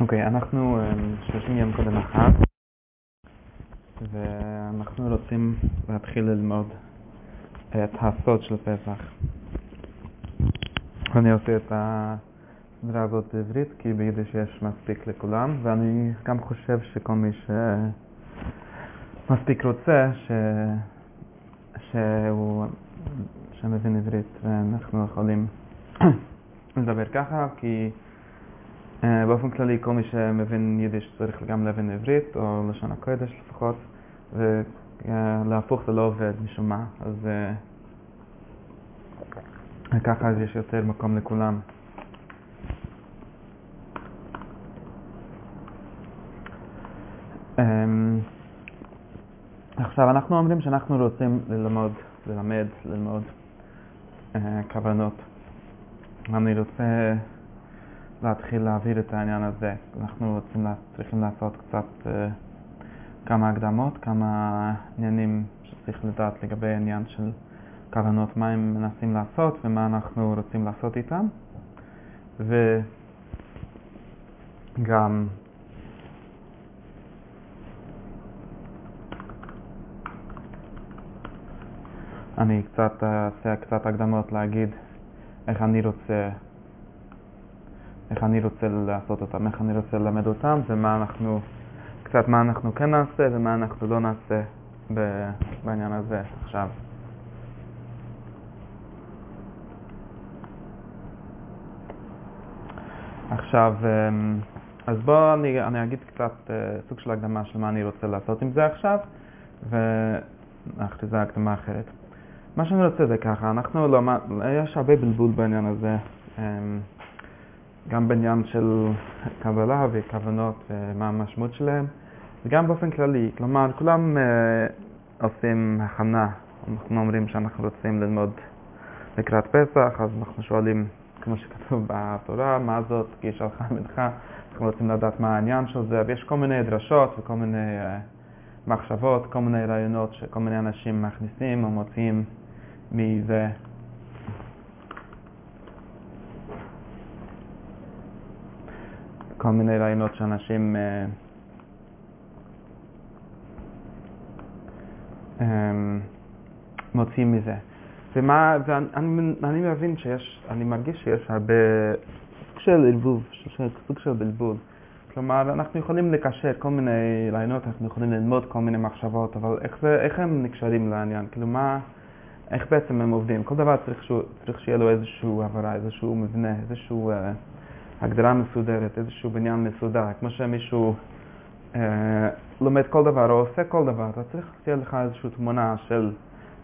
אוקיי, אנחנו אה, 30 יום קודם החג, ואנחנו רוצים להתחיל ללמוד את הסוד של פסח. אני עושה את הסדרה הזאת בעברית, כי ביידיש יש מספיק לכולם, ואני גם חושב שכל מי שמספיק רוצה, ש... שהוא... שמבין עברית, ואנחנו יכולים לדבר ככה, כי באופן כללי כל מי שמבין יידיש צריך גם להבין עברית, או לשון הקודש לפחות, ולהפוך זה לא עובד משום מה, אז uh, ככה אז יש יותר מקום לכולם. Um, עכשיו, אנחנו אומרים שאנחנו רוצים ללמוד, ללמד, ללמוד uh, כוונות. אני רוצה להתחיל להעביר את העניין הזה. אנחנו רוצים, צריכים לעשות קצת uh, כמה הקדמות, כמה עניינים שצריך לדעת לגבי העניין של כוונות, מה הם מנסים לעשות ומה אנחנו רוצים לעשות איתם. וגם אני קצת אעשה קצת הקדמות להגיד איך אני רוצה איך אני רוצה לעשות אותם, איך אני רוצה ללמד אותם ומה אנחנו, קצת מה אנחנו כן נעשה ומה אנחנו לא נעשה בעניין הזה עכשיו. עכשיו, אז בואו אני, אני אגיד קצת סוג של הקדמה של מה אני רוצה לעשות עם זה עכשיו ואחרי זה הקדמה אחרת. מה שאני רוצה זה ככה, אנחנו לא, יש הרבה בלבול בעניין הזה, גם בעניין של קבלה וכוונות ומה המשמעות שלהם, וגם באופן כללי, כלומר כולם עושים הכנה, אנחנו אומרים שאנחנו רוצים ללמוד לקראת פסח, אז אנחנו שואלים, כמו שכתוב בתורה, מה זאת, כי הלכה מנחה, אנחנו רוצים לדעת מה העניין של זה, ויש כל מיני דרשות וכל מיני מחשבות, כל מיני רעיונות שכל מיני אנשים מכניסים או מוציאים מזה. כל מיני רעיונות שאנשים אה, אה, מוצאים מזה. ומה, ואני אני מבין שיש, אני מרגיש שיש הרבה סוג של ערבוב, סוג של בלבול. כלומר, אנחנו יכולים לקשר כל מיני רעיונות, אנחנו יכולים ללמוד כל מיני מחשבות, אבל איך, זה, איך הם נקשרים לעניין? כאילו, מה, איך בעצם הם עובדים? כל דבר צריך, שהוא, צריך שיהיה לו איזשהו הבהרה, איזשהו מבנה, איזשהו אה, הגדרה מסודרת, איזשהו בניין מסודר. כמו שמישהו אה, לומד כל דבר או עושה כל דבר, אתה צריך שתהיה לך איזושהי תמונה של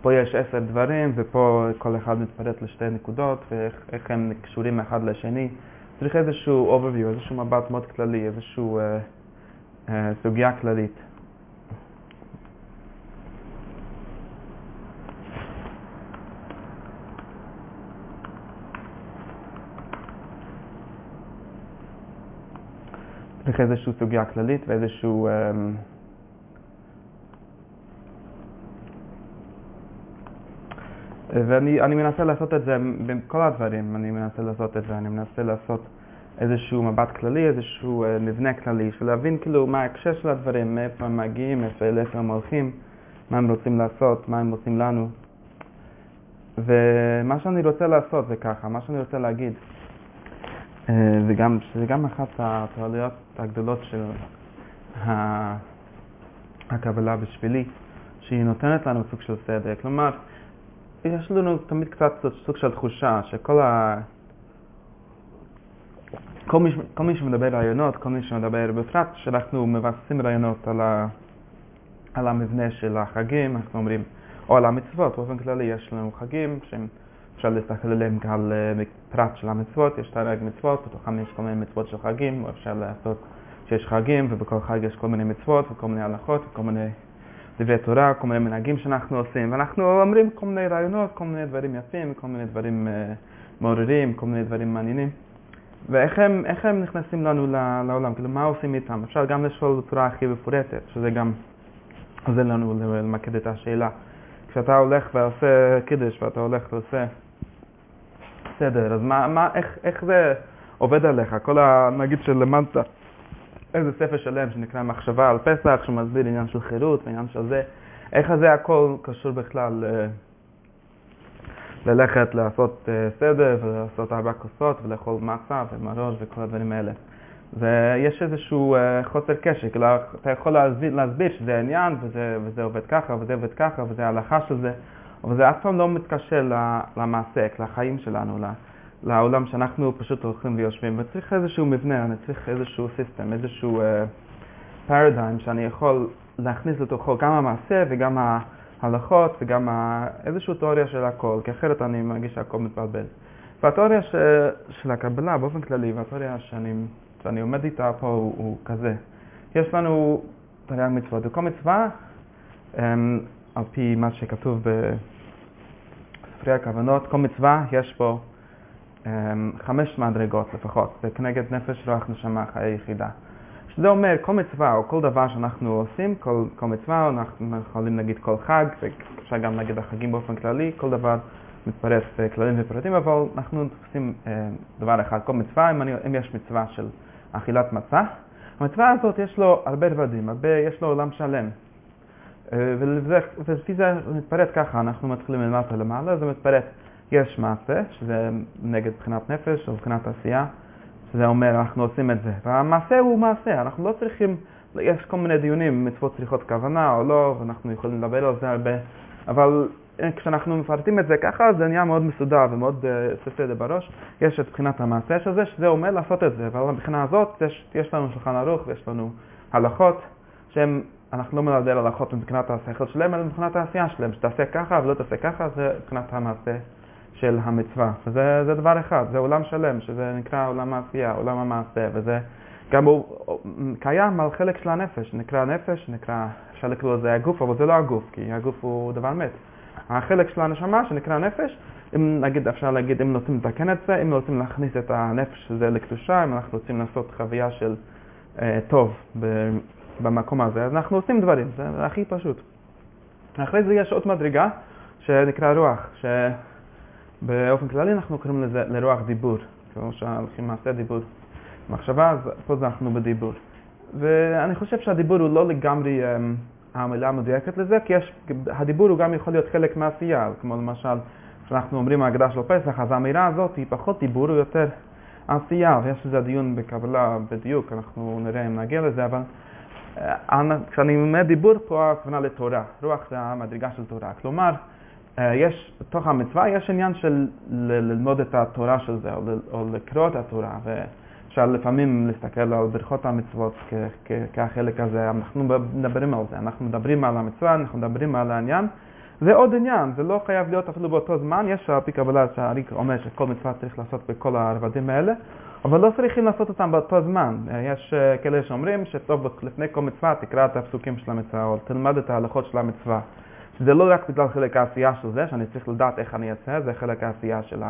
פה יש עשר דברים ופה כל אחד מתפרט לשתי נקודות ואיך הם קשורים אחד לשני. צריך איזשהו overview, איזשהו מבט מאוד כללי, איזשהו אה, אה, סוגיה כללית. צריך איזושהי סוגיה כללית ואיזשהו... אה, ואני מנסה לעשות את זה בכל הדברים, אני מנסה לעשות את זה, אני מנסה לעשות איזשהו מבט כללי, איזשהו מבנה כללי, של להבין כאילו מה ההקשר של הדברים, מאיפה הם מגיעים, לאיפה הם הולכים, מה הם רוצים לעשות, מה הם רוצים לנו. ומה שאני רוצה לעשות זה ככה, מה שאני רוצה להגיד, וגם, שזה גם אחת התועלויות הגדולות של הקבלה בשבילי, שהיא נותנת לנו סוג של סדר. כלומר, יש לנו תמיד קצת סוג של תחושה שכל ה... כל מי, כל מי שמדבר רעיונות, כל מי שמדבר בפרט, שאנחנו מבססים רעיונות על, ה... על המבנה של החגים, אנחנו אומרים, או על המצוות, באופן כללי יש לנו חגים שאפשר להסתכל עליהם כעל פרט של המצוות, יש תרג מצוות, בתוכם יש כל מיני מצוות של חגים, או אפשר לעשות שיש חגים ובכל חג יש כל מיני מצוות וכל מיני הלכות וכל מיני דברי תורה, כל מיני מנהגים שאנחנו עושים, ואנחנו אומרים כל מיני רעיונות, כל מיני דברים יפים, כל מיני דברים uh, מעוררים, כל מיני דברים מעניינים. ואיך הם, הם נכנסים לנו לעולם, כאילו מה עושים איתם? אפשר גם לשאול בצורה הכי מפורטת, שזה גם עוזר לנו למקד את השאלה. כשאתה הולך ועושה קידש ואתה הולך ועושה סדר, אז מה, מה, איך, איך זה עובד עליך? כל ה... נגיד שלמדת איזה ספר שלם שנקרא מחשבה על פסח, שמסביר עניין של חירות ועניין של זה, איך זה הכל קשור בכלל אה, ללכת לעשות אה, סדר ולעשות ארבע כוסות ולאכול מצה ומרור וכל הדברים האלה. ויש איזשהו אה, חוסר קשר, כאילו אתה יכול להסביר, להסביר שזה עניין וזה, וזה עובד ככה וזה עובד ככה וזה ההלכה של זה, אבל זה אף פעם לא מתקשר למעשה, לחיים שלנו, לעולם שאנחנו פשוט הולכים ויושבים, וצריך איזשהו מבנה, אני צריך איזשהו סיסטם, איזשהו פרדיין uh, שאני יכול להכניס לתוכו גם המעשה וגם ההלכות וגם ה... איזושהי תיאוריה של הכל, כי אחרת אני מרגיש שהכל מתבלבל. והתיאוריה ש... של הקבלה באופן כללי, והתיאוריה שאני, שאני עומד איתה פה הוא, הוא כזה. יש לנו תרי"ג מצוות, וכל מצווה, um, על פי מה שכתוב בספרי הכוונות, כל מצווה יש פה um, חמש מדרגות לפחות, זה כנגד נפש, רוח, נשמה, חיי יחידה. שזה אומר כל מצווה או כל דבר שאנחנו עושים, כל, כל מצווה, אנחנו יכולים להגיד כל חג, ואפשר גם להגיד החגים באופן כללי, כל דבר מתפרס בכללים ופרטים, אבל אנחנו עושים אה, דבר אחד, כל מצווה, אם, אני, אם יש מצווה של אכילת מצה, המצווה הזאת יש לו הרבה דברים, הרבה, יש לו עולם שלם. אה, ולפי זה מתפרט ככה, אנחנו מתחילים למטה למעלה, זה מתפרט, יש מעשה, שזה נגד בחינת נפש או בחינת עשייה, שזה אומר, אנחנו עושים את זה. והמעשה הוא מעשה, אנחנו לא צריכים, יש כל מיני דיונים, מצוות צריכות כוונה או לא, ואנחנו יכולים לדבר על זה הרבה, אבל אה, כשאנחנו מפרטים את זה ככה, זה נהיה מאוד מסודר ומאוד ספר uh, בראש. יש את בחינת המעשה של זה, שזה אומר לעשות את זה, אבל מבחינה הזאת יש, יש לנו שולחן ערוך ויש לנו הלכות, שהן, אנחנו לא על הלכות מבחינת השכל שלהם, אלא מבחינת העשייה שלהם, שתעשה ככה ולא תעשה ככה, זה מבחינת המעשה של המצווה. וזה דבר אחד, זה עולם שלם, שזה נקרא עולם העשייה, עולם המעשה, וזה גם הוא קיים על חלק של הנפש, נקרא נפש, נקרא, אפשר לקרוא לזה הגוף, אבל זה לא הגוף, כי הגוף הוא דבר מת. החלק של הנשמה שנקרא נפש, אם נגיד, אפשר להגיד, אם רוצים לתקן את זה, אם רוצים להכניס את הנפש הזה לקדושה, אם אנחנו רוצים לעשות חוויה של אה, טוב במקום הזה, אז אנחנו עושים דברים, זה הכי פשוט. אחרי זה יש עוד מדרגה שנקרא רוח, ש... באופן כללי אנחנו קוראים לזה לרוח דיבור, כמו שהולכים מעשה דיבור. מחשבה, אז פה אנחנו בדיבור. ואני חושב שהדיבור הוא לא לגמרי um, המילה המדויקת לזה, כי יש, הדיבור הוא גם יכול להיות חלק מהעשייה, כמו למשל, כשאנחנו אומרים ההגדה של פסח, אז האמירה הזאת היא פחות דיבור, הוא יותר עשייה, ויש לזה דיון בקבלה בדיוק, אנחנו נראה אם נגיע לזה, אבל כשאני אומר דיבור פה, הכוונה לתורה, רוח זה המדרגה של תורה. כלומר, אה, יש, בתוך המצווה יש עניין של ללמוד את התורה של זה, או לקרוא את התורה, ואפשר לפעמים להסתכל על ברכות המצוות כחלק הזה, אנחנו מדברים על זה, אנחנו מדברים על המצווה, אנחנו מדברים על העניין. זה עוד עניין, זה לא חייב להיות אפילו באותו זמן, יש על פי קבלה שהריק אומר שכל מצווה צריך לעשות בכל הרבדים האלה, אבל לא צריכים לעשות אותם באותו זמן. אה, יש אה, כאלה שאומרים שטוב לפני כל מצווה תקרא את הפסוקים של המצווה, או תלמד את ההלכות של המצווה. שזה לא רק בגלל חלק העשייה של זה, שאני צריך לדעת איך אני אעשה, זה חלק העשייה של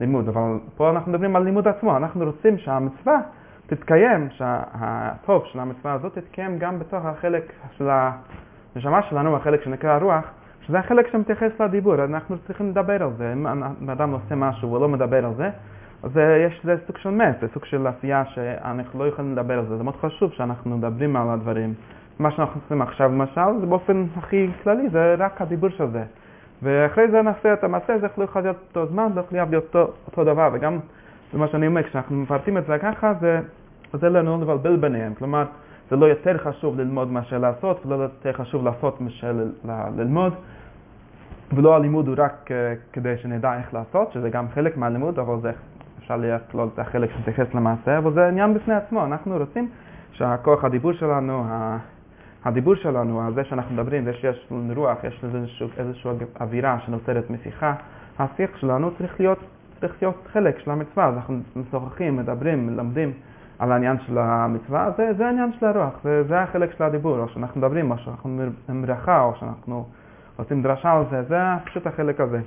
הלימוד, אבל פה אנחנו מדברים על לימוד עצמו, אנחנו רוצים שהמצווה תתקיים, שהטוב של המצווה הזאת תתקיים גם בתוך החלק של הנשמה שלנו, החלק שנקרא רוח, שזה החלק שמתייחס לדיבור, אנחנו צריכים לדבר על זה, אם אדם עושה משהו ולא מדבר על זה, אז יש לזה סוג של מת, זה סוג של עשייה שאנחנו לא יכולים לדבר על זה, זה מאוד חשוב שאנחנו מדברים על הדברים. מה שאנחנו עושים עכשיו למשל, זה באופן הכי כללי, זה רק הדיבור של זה. ואחרי זה נעשה את המעשה, זה יכול להיות אותו זמן, זה יכול להיות אותו, אותו דבר, וגם מה שאני אומר, כשאנחנו מפרטים את זה ככה, זה עוזר לנו לבלבל ביניהם. כלומר, זה לא יותר חשוב ללמוד מאשר לעשות, ולא יותר חשוב לעשות מאשר ללמוד, ולא הלימוד הוא רק uh, כדי שנדע איך לעשות, שזה גם חלק מהלימוד, אבל זה אפשר לכלול את החלק שמתייחס למעשה, אבל זה עניין בפני עצמו. אנחנו רוצים שהכוח הדיבור שלנו, הדיבור שלנו, זה שאנחנו מדברים, זה שיש לנו רוח, יש איזושהי, איזושהי אווירה שנוצרת משיחה, השיח שלנו צריך להיות, צריך להיות חלק של המצווה, אז אנחנו משוחחים, מדברים, מלמדים על העניין של המצווה, זה, זה העניין של הרוח, זה, זה החלק של הדיבור, או שאנחנו מדברים, או שאנחנו מברכה, או שאנחנו עושים דרשה על זה, זה פשוט החלק הזה.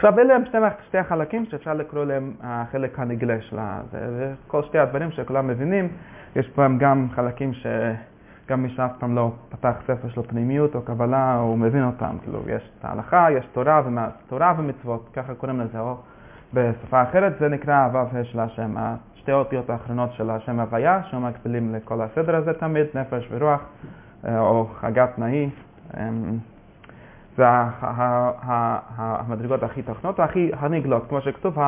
עכשיו, אלה הם שתי, שתי החלקים שאפשר לקרוא להם החלק הנגלה של זה, וכל שתי הדברים שכולם מבינים, יש פה גם חלקים ש... גם מי שאף פעם לא פתח ספר של פנימיות או קבלה, הוא מבין אותם. כאילו, יש את ההלכה, יש תורה, ומה, תורה ומצוות, ככה קוראים לזה, או בשפה אחרת זה נקרא הו"ה של השם, שתי האותיות האחרונות של השם הוויה, שם מקבילים לכל הסדר הזה תמיד, נפש ורוח, אה, או חגת נאי. זה הכי תחתונות והכי הנגלות, כמו שכתוב,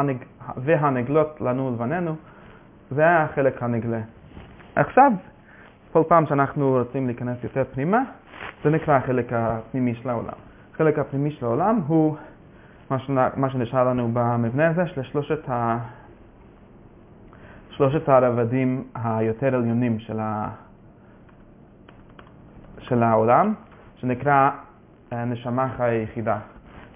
והנגלות לנו ולבנינו, זה החלק הנגלה. עכשיו, כל פעם שאנחנו רוצים להיכנס יותר פנימה, זה נקרא החלק הפנימי של העולם. החלק הפנימי של העולם הוא מה שנשאר לנו במבנה הזה של שלושת, ה... שלושת הרבדים היותר עליונים של, ה... של העולם, שנקרא הנשמה חיה היחידה.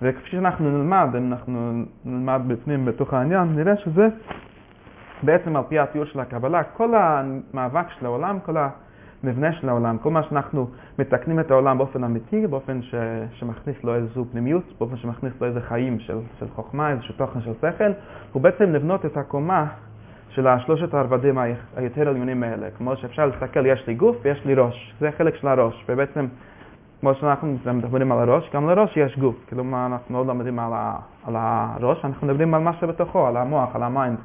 וכפי שאנחנו נלמד, אם אנחנו נלמד בפנים בתוך העניין, נראה שזה בעצם על פי התיאור של הקבלה, כל המאבק של העולם, כל המבנה של העולם, כל מה שאנחנו מתקנים את העולם באופן אמיתי, באופן ש, שמכניס לו איזושהי פנימיות, באופן שמכניס לו איזה חיים של, של חוכמה, איזשהו תוכן של שכל, הוא בעצם לבנות את הקומה של השלושת הרבדים היותר עליונים האלה. כמו שאפשר להסתכל, יש לי גוף ויש לי ראש, זה חלק של הראש, ובעצם כמו שאנחנו מדברים על הראש, גם לראש יש גוף. כלומר, אנחנו לא מדברים על, ה, על הראש, אנחנו מדברים על מה שבתוכו, על המוח, על ה mind,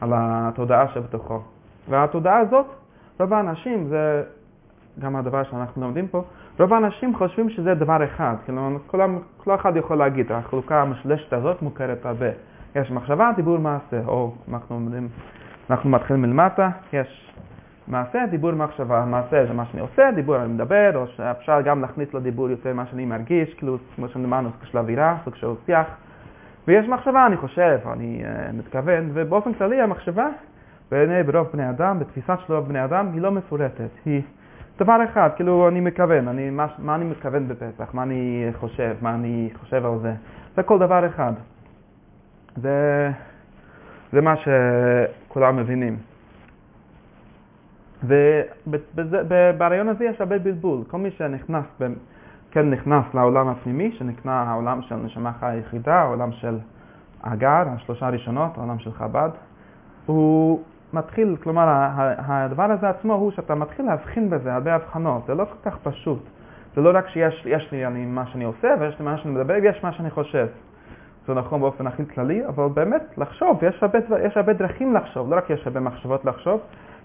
על התודעה שבתוכו. והתודעה הזאת, רוב האנשים, זה גם הדבר שאנחנו לומדים פה, רוב האנשים חושבים שזה דבר אחד. כלומר, כל, כל אחד יכול להגיד, החלוקה המשולשת הזאת מוכרת הרבה. יש מחשבה, דיבור, מעשה, או אנחנו אומרים, אנחנו מתחילים מלמטה, יש מעשה, דיבור, מחשבה. מעשה זה מה שאני עושה, דיבור אני מדבר, או שאפשר גם להכניס לדיבור יותר מה שאני מרגיש, כאילו, כמו שאמרנו, סוג של אווירה, סוג של שיח. ויש מחשבה, אני חושב, אני uh, מתכוון, ובאופן כללי המחשבה, בעיני ברוב בני אדם, בתפיסה של רוב בני אדם, היא לא מפורטת. היא דבר אחד, כאילו, אני מכוון, אני, מה, מה אני מכוון בפסח, מה אני חושב, מה אני חושב על זה. זה כל דבר אחד. זה, זה מה שכולם מבינים. וברעיון הזה יש הרבה בלבול. כל מי שנכנס, כן נכנס לעולם הפנימי, שנקרא העולם של נשמה חיה יחידה, העולם של הגר, השלושה הראשונות, העולם של חב"ד, הוא מתחיל, כלומר, הדבר הזה עצמו הוא שאתה מתחיל להבחין בזה הרבה הבחנות, זה לא כל כך פשוט. זה לא רק שיש לי אני, מה שאני עושה ויש לי מה שאני מדבר ויש מה שאני חושב. זה נכון באופן הכי כללי, אבל באמת לחשוב, יש הרבה, יש הרבה דרכים לחשוב, לא רק יש הרבה מחשבות לחשוב,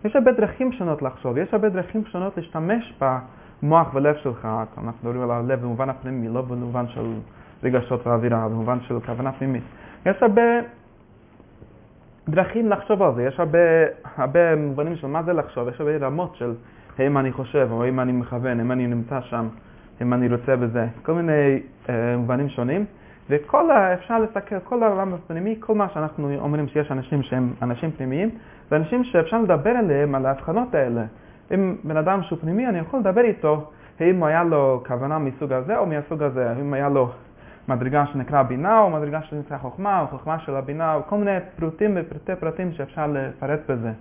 יש הרבה דרכים שונות לחשוב, יש הרבה דרכים שונות להשתמש במוח ולב שלך, אנחנו מדברים על הלב במובן הפנימי, לא במובן של רגשות ואווירה, במובן של כוונה פנימית. יש הרבה דרכים לחשוב על זה, יש הרבה, הרבה מובנים של מה זה לחשוב, יש הרבה רמות של האם אני חושב, או האם אני מכוון, האם אני נמצא שם, האם אני רוצה בזה, כל מיני אה, מובנים שונים. וכל, ה, אפשר להסתכל, כל העולם הפנימי, כל מה שאנחנו אומרים שיש אנשים שהם אנשים פנימיים, זה אנשים שאפשר לדבר עליהם, על ההבחנות האלה. אם בן אדם שהוא פנימי, אני יכול לדבר איתו, האם היה לו כוונה מסוג הזה או מהסוג הזה, האם היה לו מדרגה שנקרא בינה או מדרגה שנקרא חוכמה, או חוכמה של הבינה, או כל מיני פרוטים ופרטי פרטים שאפשר לפרט בזה.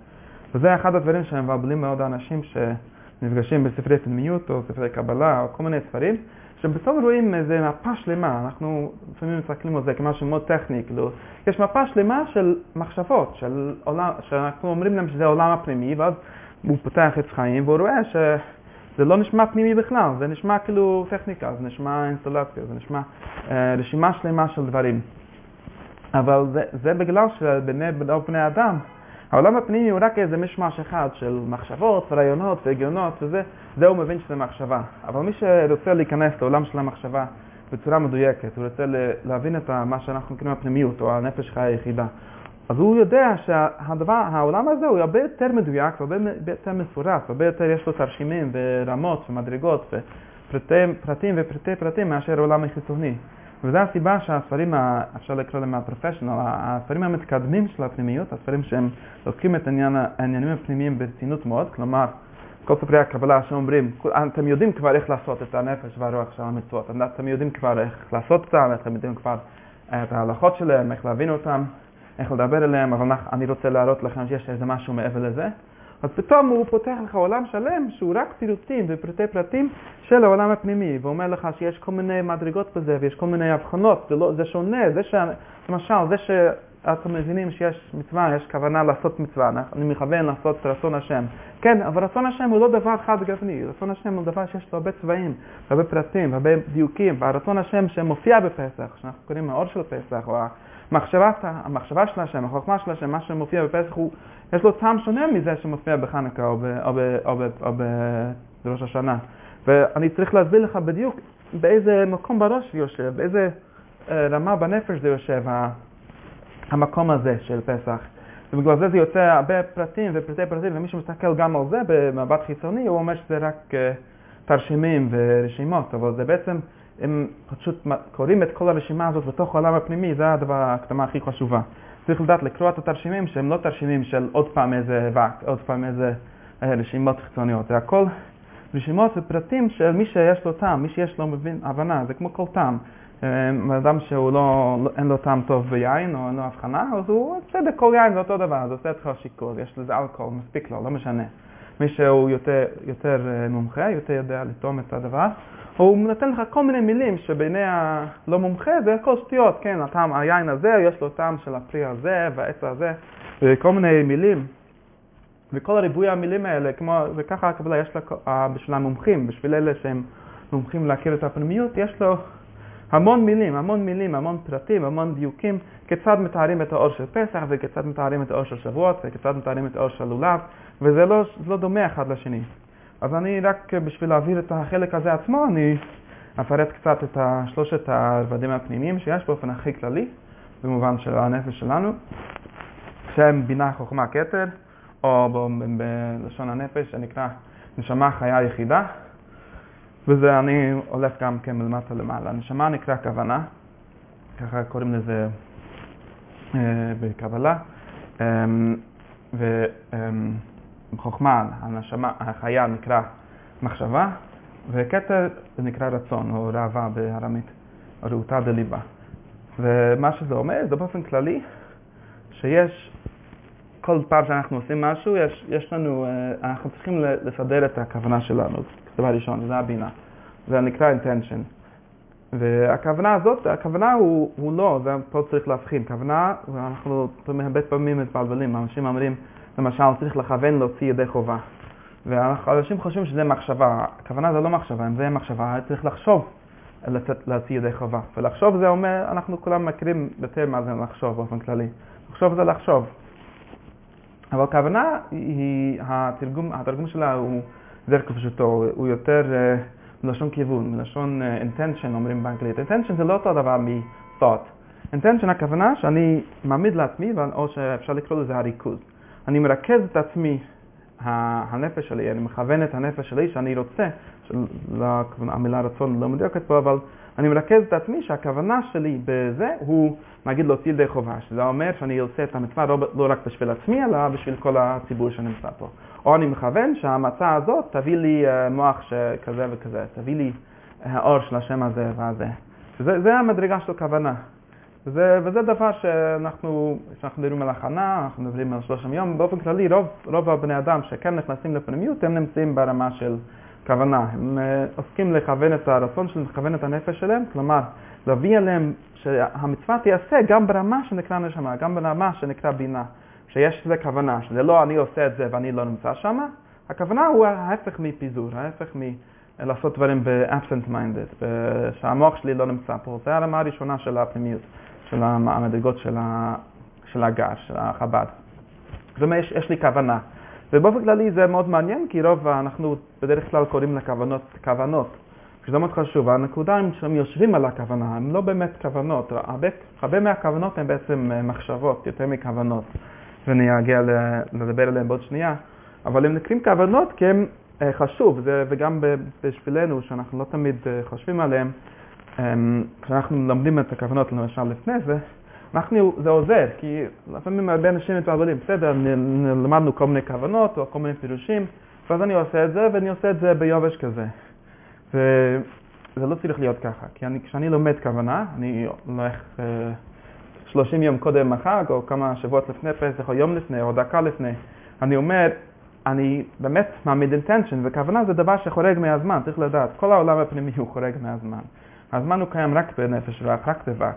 וזה אחד הדברים שמבלבלים מאוד האנשים שנפגשים בספרי פנימיות או ספרי קבלה או כל מיני ספרים. שבסוף רואים איזה מפה שלמה, אנחנו לפעמים מסתכלים על זה כמשהו מאוד טכני, כאילו, יש מפה שלמה של מחשבות, של עולם, שאנחנו אומרים להם שזה העולם הפנימי, ואז הוא פותח את חיים והוא רואה שזה לא נשמע פנימי בכלל, זה נשמע כאילו טכניקה, זה נשמע אינסטלציה, זה נשמע אה, רשימה שלמה של דברים. אבל זה, זה בגלל שבני בני אדם, העולם הפנימי הוא רק איזה משמש אחד של מחשבות, רעיונות והגיונות וזה, זה הוא מבין שזה מחשבה. אבל מי שרוצה להיכנס לעולם של המחשבה בצורה מדויקת, הוא רוצה להבין את מה שאנחנו קוראים הפנימיות או הנפש חיה היחידה, אז הוא יודע שהדבר, העולם הזה הוא הרבה יותר מדויק, הרבה יותר מפורט, הרבה יותר יש לו תרשימים ורמות ומדרגות ופרטים ופרטי פרטים מאשר העולם החיצוני. וזו הסיבה שהספרים, אפשר לקרוא להם הפרופשיונל, הספרים המתקדמים של הפנימיות, הספרים שהם לוקחים את העניין, העניינים הפנימיים ברצינות מאוד, כלומר, כל ספרי הקבלה שאומרים, אתם יודעים כבר איך לעשות את הנפש והרוח של המצוות, אתם יודעים כבר איך לעשות אותם, אתם יודעים כבר את ההלכות שלהם, איך להבין אותם, איך לדבר אליהם, אבל אני רוצה להראות לכם שיש איזה משהו מעבר לזה. אז פתאום הוא פותח לך עולם שלם שהוא רק פירוטים ופרטי פרטים של העולם הפנימי, ואומר לך שיש כל מיני מדרגות בזה ויש כל מיני הבחנות, זה, לא, זה שונה, זה ש... למשל, זה שאתם מבינים שיש מצווה, יש כוונה לעשות מצווה, אני מכוון לעשות רצון השם. כן, אבל רצון השם הוא לא דבר חד גוני, רצון השם הוא דבר שיש לו הרבה צבעים, הרבה פרטים, הרבה דיוקים, והרצון השם שמופיע בפסח, שאנחנו קוראים האור של פסח, או המחשבה, המחשבה של השם, החוכמה של השם, מה שמופיע בפסח, הוא, יש לו טעם שונה מזה שמופיע בחנוכה או, ב, או, ב, או, ב, או בראש השנה. ואני צריך להסביר לך בדיוק באיזה מקום בראש זה יושב, באיזה אה, רמה בנפש זה יושב, המקום הזה של פסח. ובגלל זה זה יוצא הרבה פרטים ופרטי פרטים, ומי שמסתכל גם על זה במבט חיצוני, הוא אומר שזה רק uh, תרשימים ורשימות, אבל זה בעצם, הם פשוט קוראים את כל הרשימה הזאת בתוך העולם הפנימי, זה הדבר, ההקדמה הכי חשובה. צריך לדעת לקרוא את התרשימים שהם לא תרשימים של עוד פעם איזה וק, עוד פעם איזה uh, רשימות חיצוניות, זה הכל רשימות ופרטים של מי שיש לו טעם, מי שיש לו מבין, הבנה, זה כמו כל טעם. אמ, אדם שהוא לא, לא, אין לו טעם טוב ביין או אין לו הבחנה, אז הוא, בסדר, כל יין זה אותו דבר, זה עושה אותך שיכור, יש לזה אלכוהול, מספיק לו, לא משנה. מי שהוא יותר, יותר אה, מומחה, יותר יודע לטעום את הדבר, הוא נותן לך כל מיני מילים שבעיני הלא מומחה זה הכל שטויות, כן, הטעם, היין הזה, יש לו טעם של הפרי הזה והעץ הזה, וכל מיני מילים. וכל הריבוי המילים האלה, כמו, וככה הקבלה יש לה, אה, בשביל המומחים, בשביל אלה שהם מומחים להכיר את הפנימיות, יש לו המון מילים, המון מילים, המון פרטים, המון דיוקים, כיצד מתארים את האור של פסח וכיצד מתארים את האור של שבועות וכיצד מתארים את האור של לולב, וזה לא, לא דומה אחד לשני. אז אני רק בשביל להעביר את החלק הזה עצמו, אני אפרט קצת את שלושת הרבדים הפנימיים שיש באופן הכי כללי, במובן של הנפש שלנו, שהם בינה, חוכמה, כתר, או בלשון הנפש שנקרא נשמה חיה יחידה. וזה אני הולך גם כן מלמטה למעלה. נשמה נקרא כוונה, ככה קוראים לזה אה, בקבלה, אה, וחוכמה, הנשמה, החיה נקרא מחשבה, וכתר נקרא רצון, או ראווה בארמית, או רעותה דליבה. ומה שזה אומר, זה באופן כללי, שיש, כל פעם שאנחנו עושים משהו, יש, יש לנו, אה, אנחנו צריכים לסדר את הכוונה שלנו. דבר ראשון, זה הבינה. זה נקרא intention. והכוונה הזאת, הכוונה הוא, הוא לא, זה פה צריך להבחין. כוונה, ואנחנו הרבה פעמים מתבלבלים, אנשים אומרים, למשל, צריך לכוון להוציא ידי חובה. ואנשים חושבים שזה מחשבה. הכוונה זה לא מחשבה, אם זה מחשבה, צריך לחשוב לצאת, להוציא ידי חובה. ולחשוב זה אומר, אנחנו כולם מכירים יותר מה זה לחשוב באופן כללי. לחשוב זה לחשוב. אבל כוונה היא, התרגום, התרגום שלה הוא דרך כפשוטו, הוא יותר uh, מלשון כיוון, מלשון uh, intention אומרים באנגלית. intention זה לא אותו דבר מ-thought. intention הכוונה שאני מעמיד לעצמי, או שאפשר לקרוא לזה הריכוז. אני מרכז את עצמי, הנפש שלי, אני מכוון את הנפש שלי שאני רוצה, לא, המילה רצון לא מדויקת פה, אבל אני מרכז את עצמי שהכוונה שלי בזה הוא, נגיד, להוציא ידי חובה, שזה אומר שאני עושה את המצווה לא, לא רק בשביל עצמי, אלא בשביל כל הציבור שנמצא פה. או אני מכוון שהמצה הזאת תביא לי אה, מוח כזה וכזה, תביא לי האור של השם הזה והזה. זה, זה המדרגה של כוונה. וזה, וזה דבר שאנחנו, כשאנחנו מדברים על הכנה, אנחנו מדברים על שלושים יום, באופן כללי רוב, רוב הבני אדם שכן נכנסים לפנימיות, הם נמצאים ברמה של כוונה. הם אה, עוסקים לכוון את הרצון שלהם, לכוון את הנפש שלהם, כלומר, להביא אליהם שהמצווה תיעשה גם ברמה שנקרא נשמה, גם ברמה שנקרא בינה. שיש לזה כוונה, שזה לא אני עושה את זה ואני לא נמצא שם, הכוונה הוא ההפך מפיזור, ההפך מלעשות דברים ב-absent minded, שהמוח שלי לא נמצא פה. זה הרמה הראשונה של הפנימיות, של המדרגות של, ה, של הגר, של החב"ד. זאת אומרת, יש, יש לי כוונה. ובאופן כללי זה מאוד מעניין, כי רוב, אנחנו בדרך כלל קוראים לכוונות כוונות. שזה מאוד חשוב, הנקודה היא שהם יושבים על הכוונה, הם לא באמת כוונות, הרבה, הרבה מהכוונות הן בעצם מחשבות, יותר מכוונות. ואני אגיע לדבר עליהם בעוד שנייה, אבל הם נקראים כוונות כי הם אה, חשוב, זה, וגם בשבילנו, שאנחנו לא תמיד אה, חושבים עליהם, כשאנחנו לומדים את הכוונות למשל לפני זה, אנחנו, זה עוזר, כי לפעמים הרבה אנשים מתבלבלים, בסדר, למדנו כל מיני כוונות או כל מיני פירושים, ואז אני עושה את זה, ואני עושה את זה ביובש כזה. וזה לא צריך להיות ככה, כי אני, כשאני לומד כוונה, אני הולך... 30 יום קודם החג, או כמה שבועות לפני פסח, או יום לפני, או דקה לפני. אני אומר, אני באמת מעמיד אינטנשן, וכוונה זה דבר שחורג מהזמן, צריך לדעת. כל העולם הפנימי הוא חורג מהזמן. הזמן הוא קיים רק בנפש ורק, רק בבק.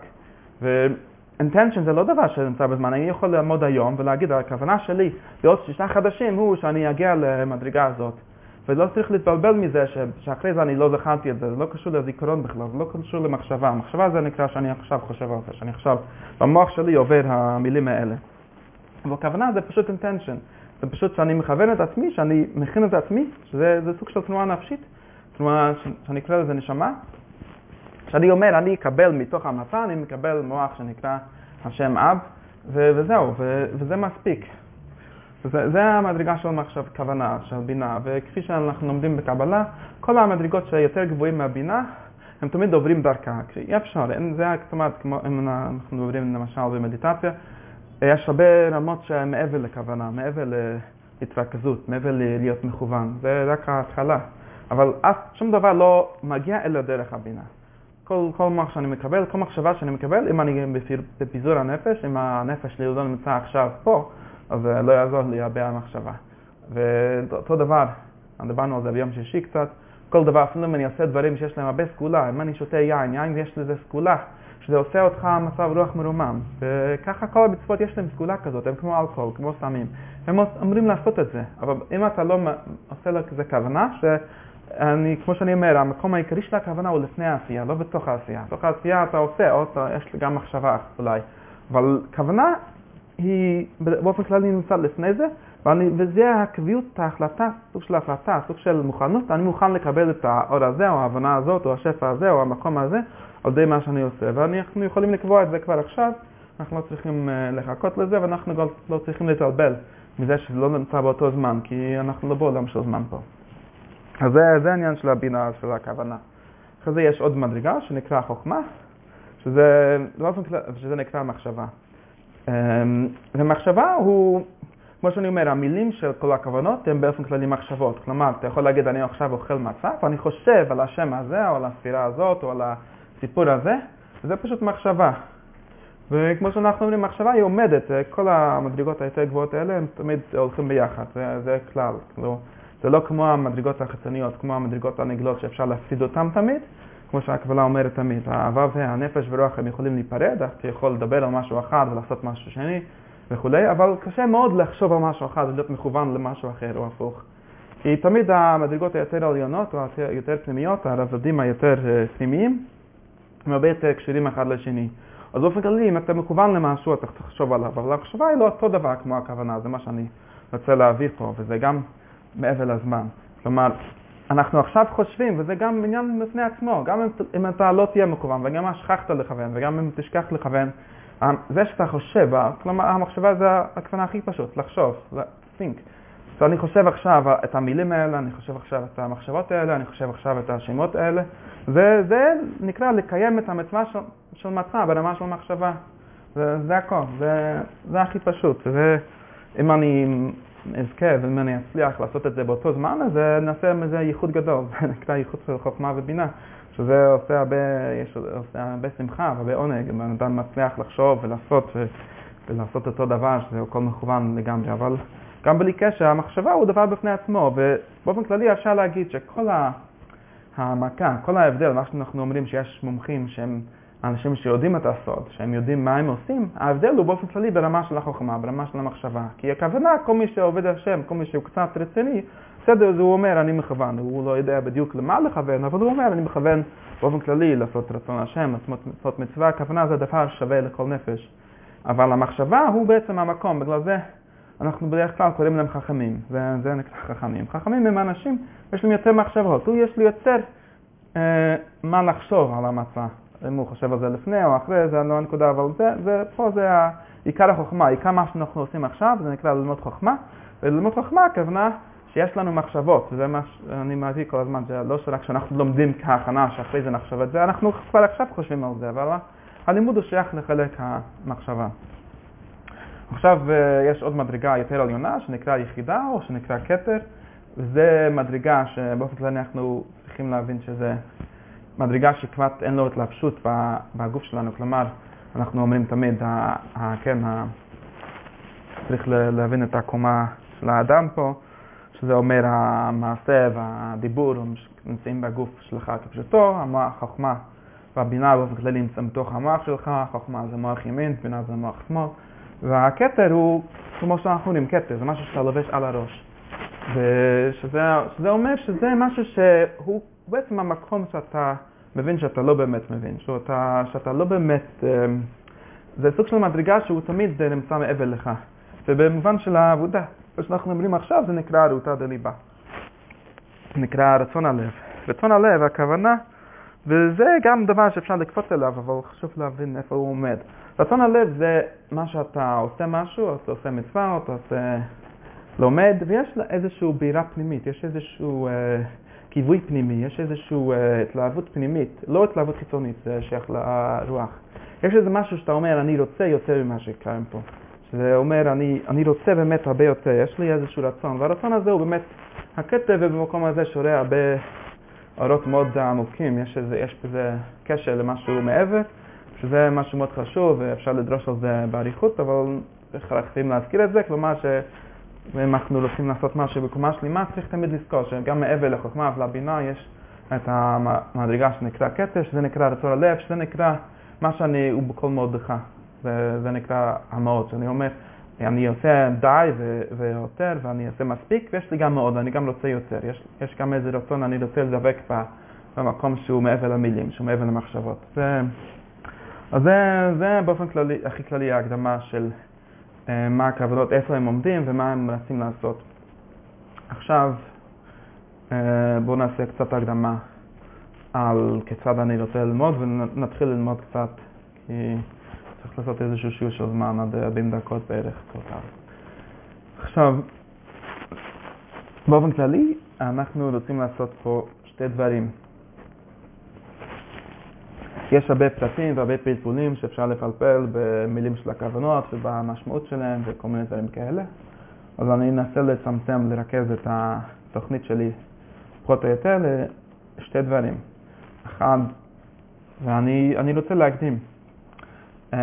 ואינטנשן זה לא דבר שנמצא בזמן. אני יכול לעמוד היום ולהגיד, הכוונה שלי בעוד שישה חדשים הוא שאני אגיע למדרגה הזאת. ולא צריך להתבלבל מזה ש... שאחרי זה אני לא זכרתי את זה, זה לא קשור לזיכרון בכלל, זה לא קשור למחשבה. מחשבה זה נקרא שאני עכשיו חושב על זה, שאני עכשיו, במוח שלי עובר המילים האלה. אבל הכוונה זה פשוט intention, זה פשוט שאני מכוון את עצמי, שאני מכין את עצמי, שזה סוג של תנועה נפשית, תנועה שאני אקרא לזה נשמה. כשאני אומר, אני אקבל מתוך המצה, אני מקבל מוח שנקרא השם אב, ו- וזהו, ו- וזה מספיק. זה, המדרגה של מחשב, כוונה, של בינה, וכפי שאנחנו לומדים בקבלה, כל המדרגות שיותר גבוהים מהבינה, הם תמיד עוברים דרכה. אי אפשר, אין, זה כמעט כמו אם אנחנו מדברים למשל במדיטציה, יש הרבה רמות שהן מעבר לכוונה, מעבר להתרכזות, מעבר להיות מכוון, זה רק ההתחלה. אבל אף, שום דבר לא מגיע אלא דרך הבינה. כל, כל מה שאני מקבל, כל מחשבה שאני מקבל, אם אני בפיזור הנפש, אם הנפש שלי לא נמצא עכשיו פה, אז לא יעזור לי הרבה המחשבה. ואותו דבר, דיברנו על זה ביום שישי קצת, כל דבר, אפילו אם אני עושה דברים שיש להם הרבה סגולה, אם אני שותה יין, יין יש לזה סגולה, שזה עושה אותך מצב רוח מרומם. וככה כל המצוות יש להם סגולה כזאת, הם כמו אלכוהול, כמו סמים. הם אומרים לעשות את זה, אבל אם אתה לא עושה לזה כוונה, שאני, כמו שאני אומר, המקום העיקרי של הכוונה הוא לפני העשייה, לא בתוך העשייה. בתוך העשייה אתה עושה, או אתה, יש גם מחשבה אולי. אבל כוונה היא באופן כללי נמצאת לפני זה, ואני, וזה הקביעות, ההחלטה, סוג של החלטה, סוג של מוכנות, אני מוכן לקבל את האור הזה, או ההבנה הזאת, או השפע הזה, או המקום הזה, על ידי מה שאני עושה. ואנחנו יכולים לקבוע את זה כבר עכשיו, אנחנו לא צריכים uh, לחכות לזה, ואנחנו גם לא צריכים להתעלבל מזה שזה לא נמצא באותו זמן, כי אנחנו לא בעולם של זמן פה. אז זה, זה העניין של הבינה, של הכוונה. אחרי זה יש עוד מדרגה שנקרא חוכמה, שזה, שזה נקרא מחשבה. אמ, ומחשבה הוא, כמו שאני אומר, המילים של כל הכוונות הן באופן כללי מחשבות. כלומר, אתה יכול להגיד, אני עכשיו אוכל מצה, ואני חושב על השם הזה, או על הספירה הזאת, או על הסיפור הזה, וזה פשוט מחשבה. וכמו שאנחנו אומרים, מחשבה היא עומדת, כל המדרגות היותר גבוהות האלה, הם תמיד הולכים ביחד, זה, זה כלל. כאילו, זה לא כמו המדרגות החיצוניות, כמו המדרגות הנגלות שאפשר להפסיד אותן תמיד, כמו שהקבלה אומרת תמיד, האהבה והנפש ורוח הם יכולים להיפרד, אתה יכול לדבר על משהו אחד ולעשות משהו שני וכולי, אבל קשה מאוד לחשוב על משהו אחד ולהיות מכוון למשהו אחר או הפוך. כי תמיד המדרגות היותר עליונות או היותר פנימיות, הרבדים היותר אה, פנימיים, הם הרבה יותר קשרים אחד לשני. אז באופן כללי, אם אתה מכוון למשהו, אתה צריך לחשוב עליו, אבל המחשבה היא לא אותו דבר כמו הכוונה, זה מה שאני רוצה להעביר פה, וזה גם מעבר לזמן. כלומר, אנחנו עכשיו חושבים, וזה גם עניין בפני עצמו, גם אם, אם אתה לא תהיה מכוון, וגם אם שכחת לכוון, וגם אם תשכח לכוון, זה שאתה חושב, כלומר המחשבה זה הכוונה הכי פשוט, לחשוב, think. אז אני חושב עכשיו את המילים האלה, אני חושב עכשיו את המחשבות האלה, אני חושב עכשיו את השמות האלה, וזה נקרא לקיים את המצווה של, של מצה ברמה של מחשבה. זה, זה הכל, זה, זה הכי פשוט. ואם אני אזכה ואם אני אצליח לעשות את זה באותו זמן, אז נעשה מזה ייחוד גדול, זה נקרא ייחוד של חוכמה ובינה, שזה עושה הרבה, יש, עושה הרבה שמחה והרבה עונג, אם אדם מצליח לחשוב ולעשות, ולעשות אותו דבר, שזה הכל מכוון לגמרי, אבל גם בלי קשר, המחשבה הוא דבר בפני עצמו, ובאופן כללי אפשר להגיד שכל המכה, כל ההבדל, מה שאנחנו אומרים שיש מומחים שהם האנשים שיודעים את הסוד, שהם יודעים מה הם עושים, ההבדל הוא באופן כללי ברמה של החוכמה, ברמה של המחשבה. כי הכוונה, כל מי שעובד השם, כל מי שהוא קצת רציני, בסדר, אז הוא אומר, אני מכוון. הוא לא יודע בדיוק למה לכוון, אבל הוא אומר, אני מכוון באופן כללי לעשות רצון השם, לעשות מצווה, הכוונה זה דבר שווה לכל נפש. אבל המחשבה הוא בעצם המקום, בגלל זה אנחנו בדרך כלל קוראים להם חכמים, וזה נקרא חכמים. חכמים הם אנשים, יש להם יותר מחשבות, הוא יש לי יותר אה, מה לחשוב על המצה. אם הוא חושב על זה לפני או אחרי, זה לא הנקודה, אבל זה, זה, פה זה עיקר החוכמה, עיקר מה שאנחנו עושים עכשיו, זה נקרא ללמוד חוכמה, וללמוד חוכמה הכוונה שיש לנו מחשבות, וזה מה שאני מביא כל הזמן, זה לא שרק שאנחנו לומדים כהכנה, שאחרי זה נחשב את זה, אנחנו כבר עכשיו חושבים על זה, אבל הלימוד הוא שייך לחלק המחשבה. עכשיו אה, יש עוד מדרגה יותר עליונה, שנקרא יחידה, או שנקרא כתר, וזה מדרגה שבאופן כללי אנחנו צריכים להבין שזה מדרגה שכמעט אין לו התלבשות בגוף שלנו, כלומר, אנחנו אומרים תמיד, כן, צריך להבין את הקומה של האדם פה, שזה אומר המעשה והדיבור נמצאים בגוף שלך כפשוטו, החוכמה והבינה באופן כללי נמצאים בתוך המוח שלך, חוכמה זה מוח ימין, בינה זה מוח שמאל, והכתר הוא, כמו שאנחנו אומרים, כתר, זה משהו שאתה לובש על הראש. ושזה שזה אומר שזה משהו שהוא בעצם המקום שאתה מבין שאתה לא באמת מבין, שאתה, שאתה לא באמת, אמ, זה סוג של מדרגה שהוא תמיד נמצא מעבר לך. ובמובן של העבודה, מה שאנחנו אומרים עכשיו זה נקרא רעותה דליבה. נקרא רצון הלב. רצון הלב, הכוונה, וזה גם דבר שאפשר לקפוץ אליו, אבל חשוב להבין איפה הוא עומד. רצון הלב זה מה שאתה עושה משהו, אתה עושה מצווה, אתה עושה... לומד, ויש לה איזושהי בירה פנימית, יש איזשהו אה, קיווי פנימי, יש איזושהי אה, התלהבות פנימית, לא התלהבות חיצונית, זה שייך לרוח. יש איזה משהו שאתה אומר, אני רוצה יותר ממה שקיים פה. שזה אומר, אני, אני רוצה באמת הרבה יותר, יש לי איזשהו רצון, והרצון הזה הוא באמת, הכתב במקום הזה שורה הרבה אורות מאוד עמוקים, יש, איזה, יש בזה קשר למשהו מעבר, שזה משהו מאוד חשוב, ואפשר לדרוש על זה באריכות, אבל חייבים להזכיר את זה, כלומר שאם אנחנו רוצים לעשות משהו בקומה שלמה, צריך תמיד לזכור שגם מעבר לחוכמה ולבינה יש את המדרגה שנקרא כתר, שזה נקרא רצון הלב, שזה נקרא מה שאני הוא בכל מאודך. זה, זה נקרא המאוד, שאני אומר, אני עושה די ויותר ואני אעשה מספיק, ויש לי גם מאוד, אני גם רוצה יותר. יש, יש גם איזה רצון, אני רוצה לדבק במקום שהוא מעבר למילים, שהוא מעבר למחשבות. זה, אז זה, זה באופן כללי, הכי כללי ההקדמה של מה הכוונות, איפה הם עומדים ומה הם מנסים לעשות. עכשיו אה, בואו נעשה קצת הקדמה על כיצד אני רוצה ללמוד ונתחיל ללמוד קצת, כי צריך לעשות איזשהו שיעור של זמן עד 40 דקות בערך טוטל. עכשיו, באופן כללי, אנחנו רוצים לעשות פה שתי דברים. יש הרבה פרטים והרבה פלפולים שאפשר לפלפל במילים של הכוונות ובמשמעות שלהם וכל מיני דברים כאלה. אז אני אנסה לצמצם, לרכז את התוכנית שלי פחות או יותר לשתי דברים. אחד, ואני רוצה להקדים. Uh,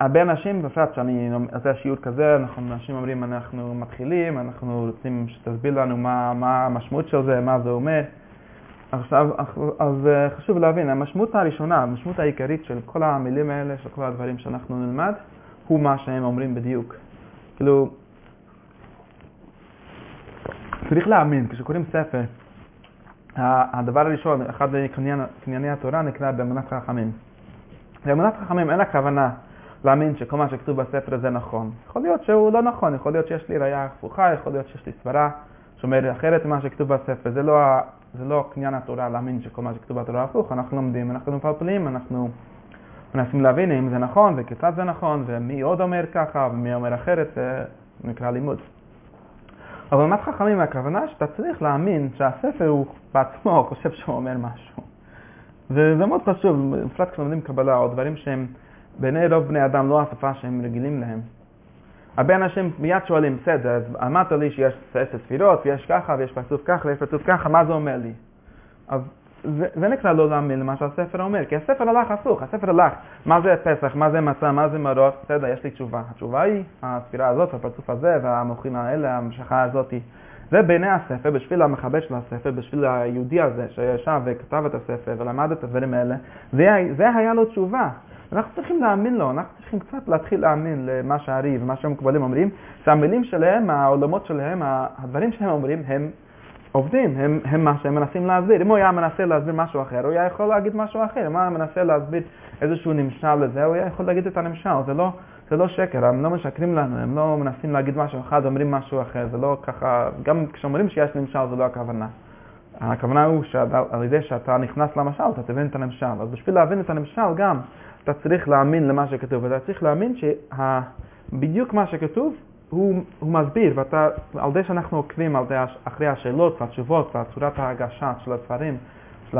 הרבה אנשים, בפרט שאני עושה שיעור כזה, אנחנו, אנשים אומרים אנחנו מתחילים, אנחנו רוצים שתסביר לנו מה, מה המשמעות של זה, מה זה אומר. עכשיו, אז אה, חשוב להבין, המשמעות הראשונה, המשמעות העיקרית של כל המילים האלה, של כל הדברים שאנחנו נלמד, הוא מה שהם אומרים בדיוק. כאילו, צריך להאמין, כשקוראים ספר, הדבר הראשון, אחד מקנייני התורה נקרא באמונת חכמים. באמונת חכמים אין הכוונה להאמין שכל מה שכתוב בספר הזה נכון. יכול להיות שהוא לא נכון, יכול להיות שיש לי ראייה הפוכה, יכול להיות שיש לי סברה שאומרת אחרת ממה שכתוב בספר. זה לא זה לא קניין התורה להאמין שכל מה שכתוב בתורה הפוך, אנחנו לומדים, אנחנו מפלפלים, אנחנו מנסים להבין אם זה נכון וכיצד זה נכון, ומי עוד אומר ככה ומי אומר אחרת, זה נקרא לימוד. אבל באמת חכמים, הכוונה שאתה צריך להאמין שהספר הוא בעצמו חושב שהוא אומר משהו. וזה מאוד חשוב, בפרט כשלומדים קבלה או דברים שהם בעיני רוב בני אדם לא השפה שהם רגילים להם. הרבה אנשים מיד שואלים, בסדר, אז אמרת לי שיש עשר ספירות, ויש ככה, ויש פרצוף ככה, ויש פרצוף ככה, מה זה אומר לי? אז זה, זה נקרא לא להאמין למה שהספר אומר, כי הספר הלך הפוך, הספר הלך, מה זה פסח, מה זה מצה, מה זה מרות, בסדר, יש לי תשובה. התשובה היא הספירה הזאת, הפרצוף הזה, והמוחין האלה, המשכה הזאת. זה בעיני הספר, בשביל המחבר של הספר, בשביל היהודי הזה שישב וכתב את הספר ולמד את הדברים האלה, זה, זה היה לו תשובה. אנחנו צריכים להאמין לו, אנחנו צריכים קצת להתחיל להאמין למה שהארי ומה שהמקובלים אומרים, שהמילים שלהם, העולמות שלהם, הדברים שהם אומרים, הם עובדים, הם, הם מה שהם מנסים להסביר. אם הוא היה מנסה להסביר משהו אחר, הוא היה יכול להגיד משהו אחר. אם הוא היה מנסה להסביר איזשהו נמשל לזה, הוא היה יכול להגיד את הנמשל. זה לא, זה לא שקר, הם לא משקרים לנו, הם לא מנסים להגיד משהו אחד, אומרים משהו אחר. זה לא ככה, גם כשאומרים שיש נמשל זה לא הכוונה. הכוונה הוא שעל ידי שאתה נכנס למשל, אתה תבין את הנמשל. אז בשביל להבין את הנמשל גם, אתה צריך להאמין למה שכתוב, ואתה צריך להאמין שבדיוק מה שכתוב הוא, הוא מסביר, ואתה, על זה שאנחנו עוקבים אחרי השאלות והתשובות והצורת ההגשה של הספרים של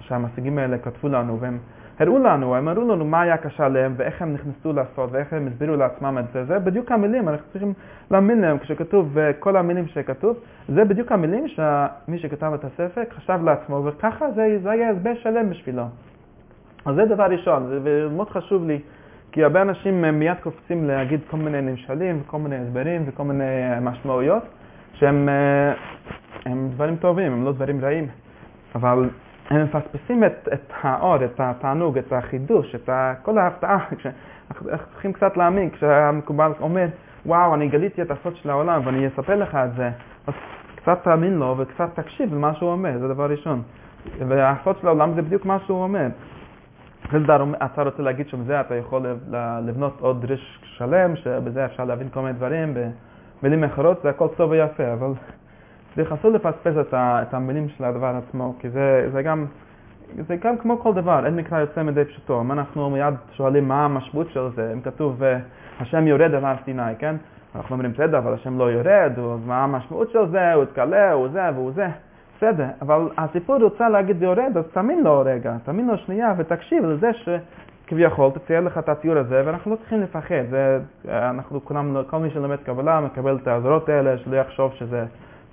שהמשיגים האלה כתבו לנו, והם הראו לנו, הם הראו לנו מה היה קשה להם ואיך הם נכנסו לעשות ואיך הם הסבירו לעצמם את זה. זה בדיוק המילים, אנחנו צריכים להאמין להם כשכתוב, וכל המילים שכתוב, זה בדיוק המילים שמי שכתב את הספר חשב לעצמו, וככה זה, זה היה הסבר שלם בשבילו. אז זה דבר ראשון, ומאוד חשוב לי, כי הרבה אנשים מיד קופצים להגיד כל מיני נמשלים וכל מיני הסברים וכל מיני משמעויות, שהם הם דברים טובים, הם לא דברים רעים, אבל הם מפספסים את, את האור, את התענוג, את החידוש, את כל ההפתעה. אנחנו צריכים קצת להאמין, כשהמקובל אומר, וואו, אני גליתי את הסוד של העולם ואני אספר לך את זה. אז קצת תאמין לו וקצת תקשיב למה שהוא אומר, זה דבר ראשון. והסוד של העולם זה בדיוק מה שהוא אומר. זה אתה רוצה להגיד שמזה אתה יכול לבנות עוד דריש שלם, שבזה אפשר להבין כל מיני דברים, במילים אחרות זה הכל טוב ויפה, אבל זה חשוב לפספס את המילים של הדבר עצמו, כי זה, זה גם, זה גם כמו כל דבר, אין מקרא יוצא מדי פשוטו. אם אנחנו מיד שואלים מה המשמעות של זה, אם כתוב השם יורד על הר סיני, כן? אנחנו אומרים בסדר, אבל השם לא יורד, מה המשמעות של זה, הוא התקלה, הוא זה והוא זה. בסדר, אבל הסיפור רוצה להגיד ויורד, אז תאמין לו רגע, תאמין לו שנייה ותקשיב לזה שכביכול תצייר לך את הציור הזה, ואנחנו לא צריכים לפחד. זה, אנחנו כולם, כל מי שלומד קבלה מקבל את העזרות האלה, שלא יחשוב שזה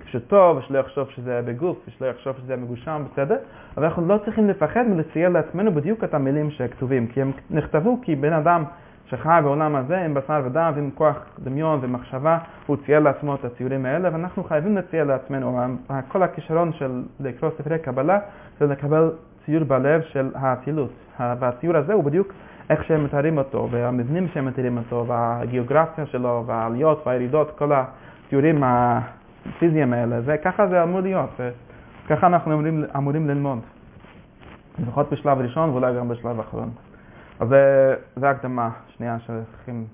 פשוטו, ושלא יחשוב שזה בגוף, ושלא יחשוב שזה מגושם, בסדר? אבל אנחנו לא צריכים לפחד מלצייר לעצמנו בדיוק את המילים שכתובים, כי הם נכתבו כי בן אדם שחי בעולם הזה עם בשר ודם ועם כוח דמיון ומחשבה, הוא צייר לעצמו את הציורים האלה, ואנחנו חייבים לצייר לעצמנו. כל הכישרון של לקרוא ספרי קבלה זה לקבל ציור בלב של האצילות. והציור הזה הוא בדיוק איך שהם מתארים אותו, והמבנים שהם מתארים אותו, והגיאוגרפיה שלו, והעליות והירידות, כל הציורים הפיזיים האלה, וככה זה אמור להיות, וככה אנחנו אמורים, אמורים ללמוד. לפחות בשלב ראשון ואולי גם בשלב אחרון. אז זה הקדמה שנייה שצריכים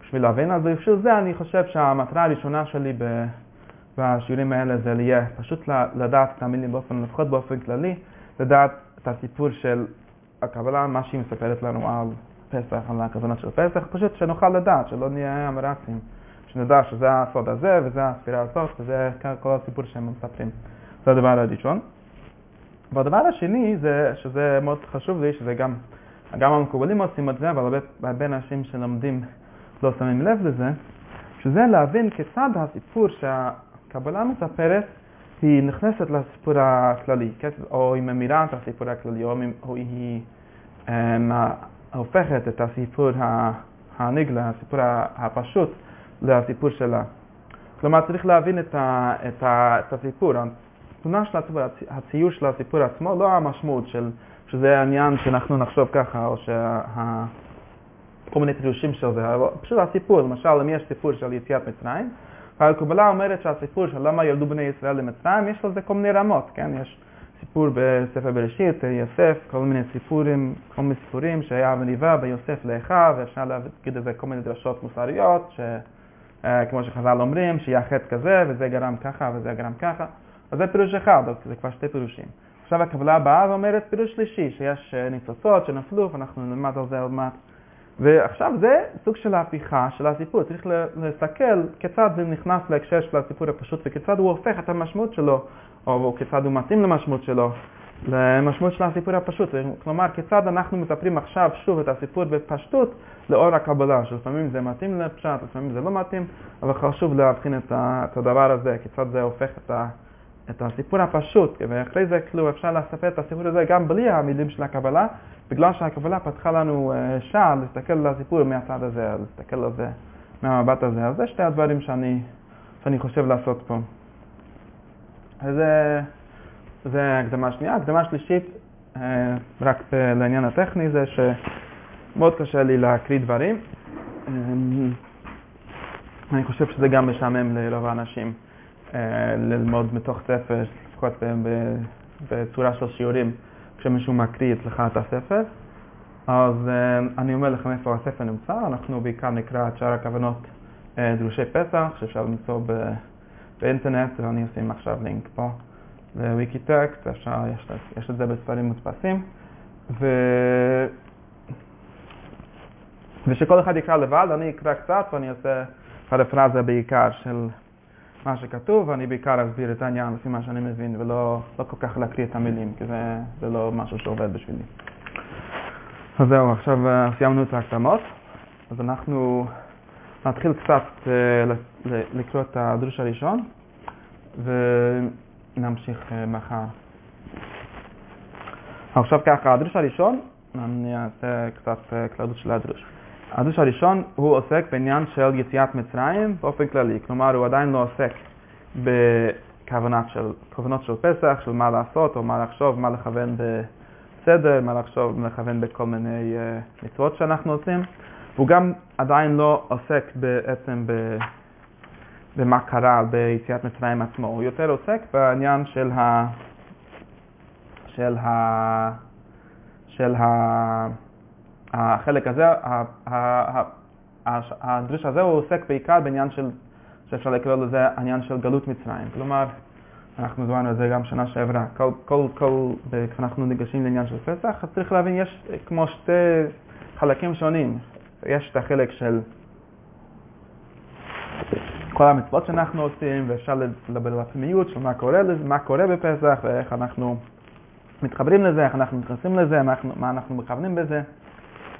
בשביל להבין. אז בשביל זה אני חושב שהמטרה הראשונה שלי בשיעורים האלה זה יהיה פשוט לדעת את המילים באופן, לפחות באופן כללי, לדעת את הסיפור של הקבלה, מה שהיא מספרת לנו על פסח, על הכוונות של פסח, פשוט שנוכל לדעת, שלא נהיה אמרצים, שנדע שזה הסוד הזה וזה הספירה הזאת וזה כל הסיפור שהם מספרים. זה הדבר הראשון. והדבר השני זה, שזה מאוד חשוב לי, שזה גם גם המקובלים עושים את זה, אבל הרבה אנשים שלומדים לא שמים לב לזה, שזה להבין כיצד הסיפור שהקבלה מספרת היא נכנסת לסיפור הכללי, או היא ממירה את הסיפור הכללי, או היא אמ, הופכת את הסיפור הנגלה, הסיפור הפשוט, לסיפור שלה. כלומר, צריך להבין את, ה, את, ה, את הסיפור. התמונה של הציור של הסיפור עצמו, לא המשמעות של שזה העניין שאנחנו נחשוב ככה, או שה... כל מיני פירושים של זה, אבל פשוט הסיפור, למשל, אם יש סיפור של יציאת מצרים, הקבלה אומרת שהסיפור של למה ילדו בני ישראל למצרים, יש לזה כל מיני רמות, כן? יש סיפור בספר בראשית, יוסף, כל מיני סיפורים, כל מיני סיפורים שהיה מניבה ביוסף לאחיו, ואפשר להגיד את זה כל מיני דרשות מוסריות, ש... אה, כמו שחז"ל אומרים, שיהיה חטא כזה, וזה גרם ככה, וזה גרם ככה. אז זה פירוש אחד, זה כבר שתי פירושים. עכשיו הקבלה הבאה ואומרת פירוש שלישי, שיש אה, ניצוצות שנפלו, ואנחנו נלמד על זה עוד מעט. ועכשיו זה סוג של ההפיכה של הסיפור, צריך להסתכל כיצד זה נכנס להקשר של הסיפור הפשוט וכיצד הוא הופך את המשמעות שלו, או כיצד הוא מתאים למשמעות שלו, למשמעות של הסיפור הפשוט. כלומר, כיצד אנחנו מספרים עכשיו שוב את הסיפור בפשטות לאור הקבלה, שלפעמים זה מתאים לפשט, לפעמים זה לא מתאים, אבל חשוב להבחין את הדבר הזה, כיצד זה הופך את ה... את הסיפור הפשוט, ואחרי זה כאילו אפשר לספר את הסיפור הזה גם בלי המילים של הקבלה, בגלל שהקבלה פתחה לנו אה, שער להסתכל על הסיפור מהצד הזה, להסתכל על זה מהמבט הזה. אז זה שתי הדברים שאני, שאני חושב לעשות פה. אז זה הקדמה שנייה. הקדמה שלישית, אה, רק לעניין הטכני, זה שמאוד קשה לי להקריא דברים. אה, אני חושב שזה גם משעמם לרוב האנשים. אה, ללמוד מתוך ספר, לפחות בצורה של שיעורים, כשמישהו מקריא אצלך את הספר. אז אה, אני אומר לכם איפה הספר נמצא, אנחנו בעיקר נקרא את שאר הכוונות אה, דרושי פסח, שאפשר למצוא באינטרנט, ואני אשים עכשיו לינק פה בוויקיטקסט, אפשר, יש, יש את זה בספרים מודפסים. ו... ושכל אחד יקרא לבד, אני אקרא קצת ואני אעשה פרפרזה בעיקר של מה שכתוב, ואני בעיקר אסביר את העניין לפי מה שאני מבין, ולא לא כל כך להקריא את המילים, כי זה, זה לא משהו שעובד בשבילי. אז זהו, עכשיו אה, סיימנו את ההקדמות, אז אנחנו נתחיל קצת uh, לקרוא את הדרוש הראשון, ונמשיך uh, מחר. עכשיו ככה, הדרוש הראשון, אני אעשה קצת כללות של הדרוש. הדוש הראשון הוא עוסק בעניין של יציאת מצרים באופן כללי, כלומר הוא עדיין לא עוסק בכוונות של, של פסח, של מה לעשות או מה לחשוב, מה לכוון בסדר, מה לחשוב, מה לכוון בכל מיני uh, מצוות שאנחנו עושים. והוא גם עדיין לא עוסק בעצם ומה קרה ביציאת מצרים עצמו, הוא יותר עוסק בעניין של ה... של ה... של ה... החלק הזה, הדריש הזה הוא עוסק בעיקר בעניין של, שאפשר לקרוא לזה עניין של גלות מצרים. כלומר, אנחנו זמנו על זה גם שנה שעברה. כל, כל, כל, כשאנחנו ניגשים לעניין של פסח, אז צריך להבין, יש כמו שתי חלקים שונים. יש את החלק של כל המצוות שאנחנו עושים, ואפשר לדבר על הפנימיות של מה קורה, מה קורה בפסח, ואיך אנחנו מתחברים לזה, איך אנחנו מתייחסים לזה, אנחנו, מה אנחנו מכוונים בזה.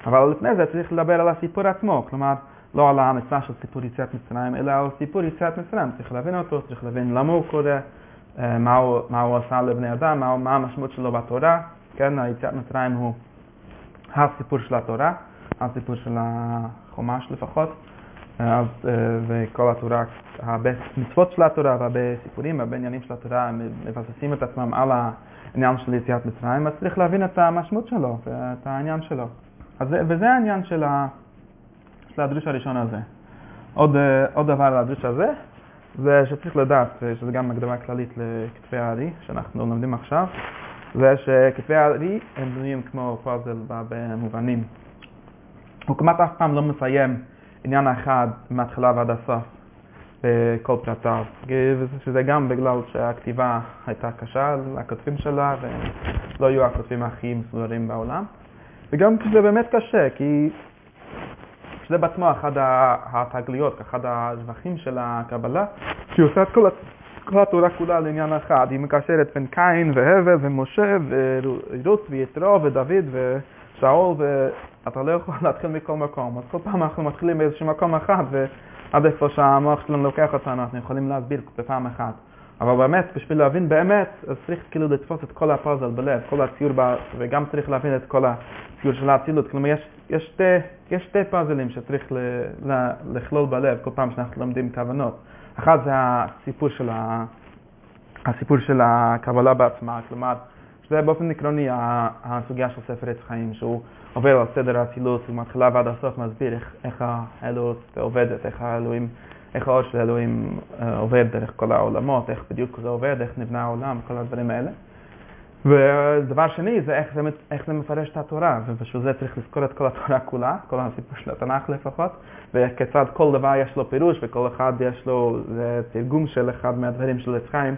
אבל לפני זה צריך לדבר על הסיפור עצמו, כלומר, לא על המצווה של סיפור יציאת מצרים, אלא על סיפור יציאת מצרים. צריך להבין אותו, צריך להבין למה הוא קורה, אה, מה הוא, מה הוא עשה לבני אדם, מה, מה המשמעות שלו בתורה. כן, היציאת מצרים הוא הסיפור של התורה, הסיפור של החומש לפחות. אז, אה, וכל התורה, הרבה מצוות של התורה והרבה סיפורים, הרבה עניינים של התורה, מבססים את עצמם על העניין של יציאת מצרים, אז צריך להבין את המשמעות שלו ואת העניין שלו. אז, וזה העניין של, ה, של הדריש הראשון הזה. עוד, אה, עוד דבר על הדריש הזה, זה שצריך לדעת, שזה גם הקדמה כללית לכתבי הארי, שאנחנו לומדים עכשיו, זה שכתבי הארי הם בנויים כמו פאזל במובנים. הוא כמעט אף פעם לא מסיים עניין אחד מההתחלה ועד הסוף בכל פרטיו, שזה גם בגלל שהכתיבה הייתה קשה לכותבים שלה ולא היו הכותבים הכי מסודרים בעולם. וגם כשזה באמת קשה, כי שזה בעצמו אחד התגליות, אחד השבחים של הקבלה, שהיא עושה את כל, כל התורה כולה לעניין אחד. היא מקשרת בין קין והבל ומשה ורות ויתרו ודוד ושאול, ואתה לא יכול להתחיל מכל מקום. אז כל פעם אנחנו מתחילים באיזשהו מקום אחד, ועד איפה שהמוח שלנו לוקח אותנו, אנחנו יכולים להסביר בפעם אחת. אבל באמת, בשביל להבין באמת, אז צריך כאילו לתפוס את כל הפאזל בלב, כל הציור, ב... וגם צריך להבין את כל הציור של האצילות. כלומר, יש, יש, שתי, יש שתי פאזלים שצריך ל... ל... לכלול בלב כל פעם שאנחנו לומדים כוונות. אחד זה הסיפור של, ה... הסיפור של הקבלה בעצמה, כלומר, שזה באופן עקרוני הסוגיה של ספר עץ חיים, שהוא עובר על סדר האצילות, הוא מתחילה ועד הסוף מסביר איך, איך האלוהות עובדת, איך האלוהים... איך האור של אלוהים אה, עובד דרך כל העולמות, איך בדיוק זה עובד, איך נבנה העולם, כל הדברים האלה. ודבר שני זה איך זה, איך זה מפרש את התורה, ובשביל זה צריך לזכור את כל התורה כולה, כל הסיפור של התנ"ך לפחות, וכיצד כל דבר יש לו פירוש וכל אחד יש לו תרגום של אחד מהדברים של עץ חיים.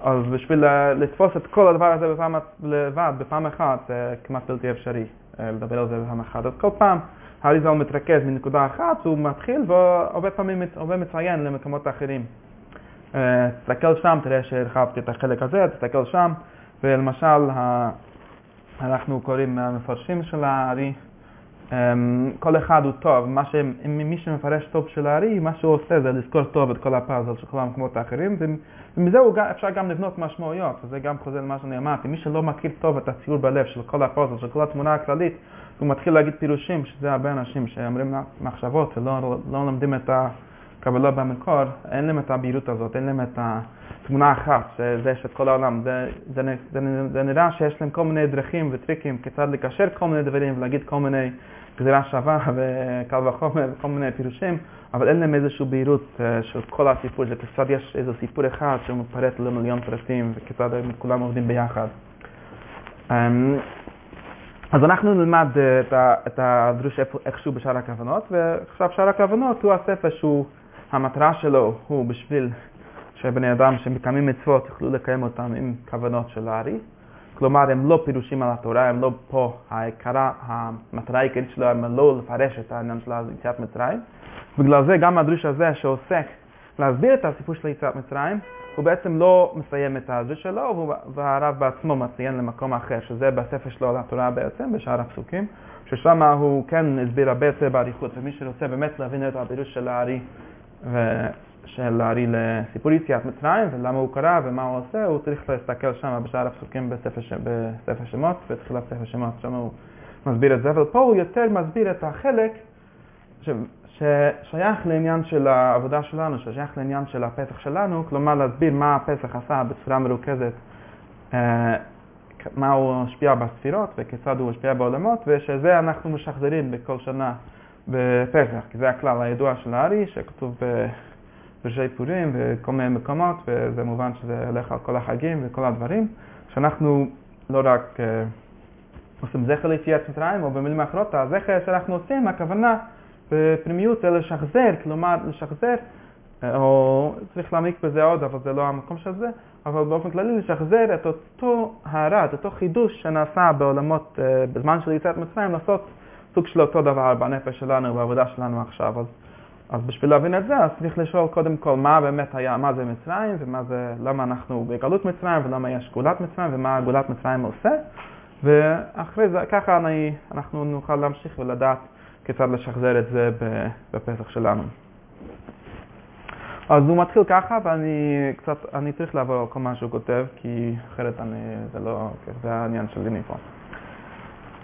אז בשביל לתפוס את כל הדבר הזה בפעם, לבד, בפעם אחת, זה כמעט בלתי אפשרי אה, לדבר על זה בפעם אחת. אז כל פעם האריזל מתרכז מנקודה אחת, הוא מתחיל והרבה פעמים עובר מציין למקומות אחרים. אה, תסתכל שם, תראה שהרחבתי את החלק הזה, תסתכל שם, ולמשל אנחנו קוראים מהמפרשים של הארי, אמ, כל אחד הוא טוב, ש... מי שמפרש טוב של הארי, מה שהוא עושה זה לזכור טוב את כל הפאזל של כל המקומות האחרים, ומזה אפשר גם לבנות משמעויות, וזה גם חוזר למה שאני אמרתי, מי שלא מכיר טוב את הציור בלב של כל הפאזל, של כל התמונה הכללית, הוא מתחיל להגיד פירושים, שזה הרבה אנשים שאומרים מחשבות ולא לא לומדים את הקבלה במקור, אין להם את הבהירות הזאת, אין להם את התמונה אחת, שזה של כל העולם. זה, זה, זה, זה נראה שיש להם כל מיני דרכים וטריקים כיצד לקשר כל מיני דברים ולהגיד כל מיני גזירה שווה וקל וחומר וכל מיני פירושים, אבל אין להם איזושהי בהירות אה, של כל הסיפור, זה כיצד יש איזה סיפור אחד שהוא מפרט למיליון פרטים וכיצד כולם עובדים ביחד. אז אנחנו נלמד אה, את הדרוש איכשהו בשאר הכוונות, ועכשיו שאר הכוונות הוא הספר שהוא, המטרה שלו הוא בשביל שבני אדם שמקיימים מצוות יוכלו לקיים אותם עם כוונות של הארי. כלומר, הם לא פירושים על התורה, הם לא פה, העיקרה, המטרה העיקרית שלו הם לא לפרש את העניין של יציאת מצרים. בגלל זה גם הדרוש הזה שעוסק להסביר את הסיפור של יציאת מצרים, הוא בעצם לא מסיים את הזה שלו, והרב בעצמו מציין למקום אחר, שזה בספר שלו על התורה בעצם, בשאר הפסוקים, ששם הוא כן הסביר הרבה יותר באריכות, ומי שרוצה באמת להבין את הפירוש של הארי, של הארי לסיפור יציאת מצרים, ולמה הוא קרא ומה הוא עושה, הוא צריך להסתכל שם בשאר הפסוקים בספר, ש... בספר שמות, בתחילת ספר שמות, שם הוא מסביר את זה, אבל פה הוא יותר מסביר את החלק ש... ששייך לעניין של העבודה שלנו, ששייך לעניין של הפסח שלנו, כלומר להסביר מה הפסח עשה בצורה מרוכזת, אה, מה הוא השפיע בספירות וכיצד הוא השפיע בעולמות, ושזה אנחנו משחזרים בכל שנה בפסח, כי זה הכלל הידוע של הארי, שכתוב פרשי פורים וכל מיני מקומות, וזה מובן שזה הולך על כל החגים וכל הדברים, שאנחנו לא רק אה, עושים זכר ליציאת מצרים, או במילים אחרות, הזכר שאנחנו עושים, הכוונה בפנימיות זה לשחזר, כלומר לשחזר, אה, או צריך להעמיק בזה עוד, אבל זה לא המקום של זה, אבל באופן כללי לשחזר את אותו הערה, את אותו חידוש שנעשה בעולמות, אה, בזמן של יציאת מצרים, לעשות סוג של אותו דבר בנפש שלנו, בעבודה שלנו עכשיו. אז, אז בשביל להבין את זה, אז צריך לשאול קודם כל מה באמת היה, מה זה מצרים, ומה זה, למה אנחנו בגלות מצרים, ולמה יש גאולת מצרים, ומה גאולת מצרים עושה. ואחרי זה, ככה אני, אנחנו נוכל להמשיך ולדעת כיצד לשחזר את זה בפסח שלנו. אז הוא מתחיל ככה, ואני קצת, אני צריך לעבור על כל מה שהוא כותב, כי אחרת אני, זה לא, זה העניין שלי מפה.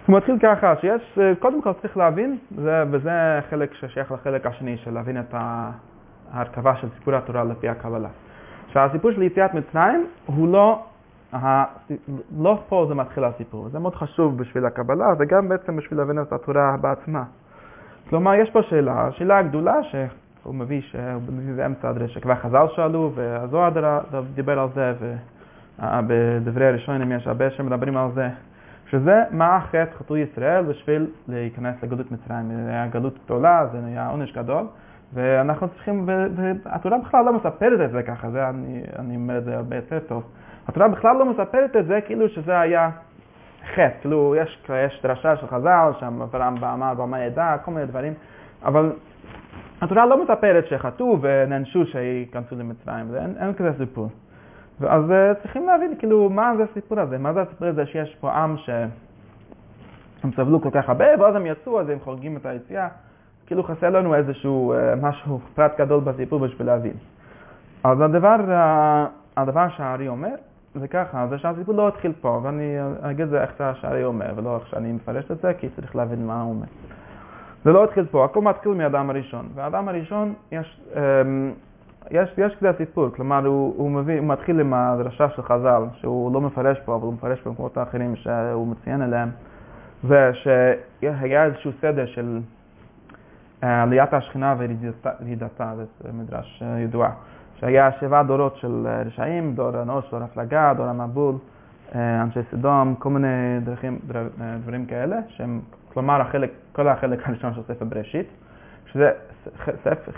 הוא מתחיל ככה, שיש, קודם כל צריך להבין, זה, וזה חלק ששייך לחלק השני, של להבין את ההרכבה של סיפור התורה לפי הקבלה. שהסיפור של יציאת מצרים הוא לא, ה, לא פה זה מתחיל הסיפור, זה מאוד חשוב בשביל הקבלה וגם בעצם בשביל להבין את התורה בעצמה. כלומר, יש פה שאלה, שאלה גדולה שהוא מביא, שהוא מביא באמצע הדרש, שכבר חז"ל שאלו, והזוהר דיבר על זה, ובדברי הראשונים יש הרבה שמדברים על זה, שזה מה החטא חטאו ישראל בשביל להיכנס לגלות מצרים. זה היה גלות גדולה, זה היה עונש גדול, ואנחנו צריכים, והתורה בכלל לא מספרת את זה ככה, זה אני, אני אומר את זה הרבה יותר טוב. התורה בכלל לא מספרת את זה כאילו שזה היה חטא, כאילו יש, יש דרשה של חז"ל, שם אברהם אמר במה ידע, כל מיני דברים, אבל התורה לא מספרת שחטאו ונענשו שייכנסו למצרים, אין, אין כזה סיפור. אז uh, צריכים להבין כאילו מה זה הסיפור הזה, מה זה הסיפור הזה שיש פה עם שהם סבלו כל כך הרבה ואז הם יצאו אז הם חוגגים את היציאה, כאילו חסר לנו איזשהו uh, משהו, פרט גדול בסיפור בשביל להבין. אז הדבר, uh, הדבר שהארי אומר זה ככה, זה שהסיפור לא התחיל פה, ואני אגיד את זה איך שהארי אומר ולא איך שאני מפרש את זה כי צריך להבין מה הוא אומר. זה לא התחיל פה, הכל מתחיל מהאדם הראשון, והאדם הראשון יש um, יש, יש כזה סיפור, כלומר הוא, הוא, מביא, הוא מתחיל עם הדרשה של חז"ל, שהוא לא מפרש פה, אבל הוא מפרש במקומות האחרים שהוא מציין אליהם, זה שהיה איזשהו סדר של אה, עליית השכינה וירידתה, זה מדרש אה, ידוע, שהיה שבעה דורות של אה, רשעים, דור הנוש, דור הפלגה, דור המבול, אנשי סדום, כל מיני דרכים, דברים כאלה, שהם, כלומר החלק, כל החלק הראשון של ספר בראשית. שזה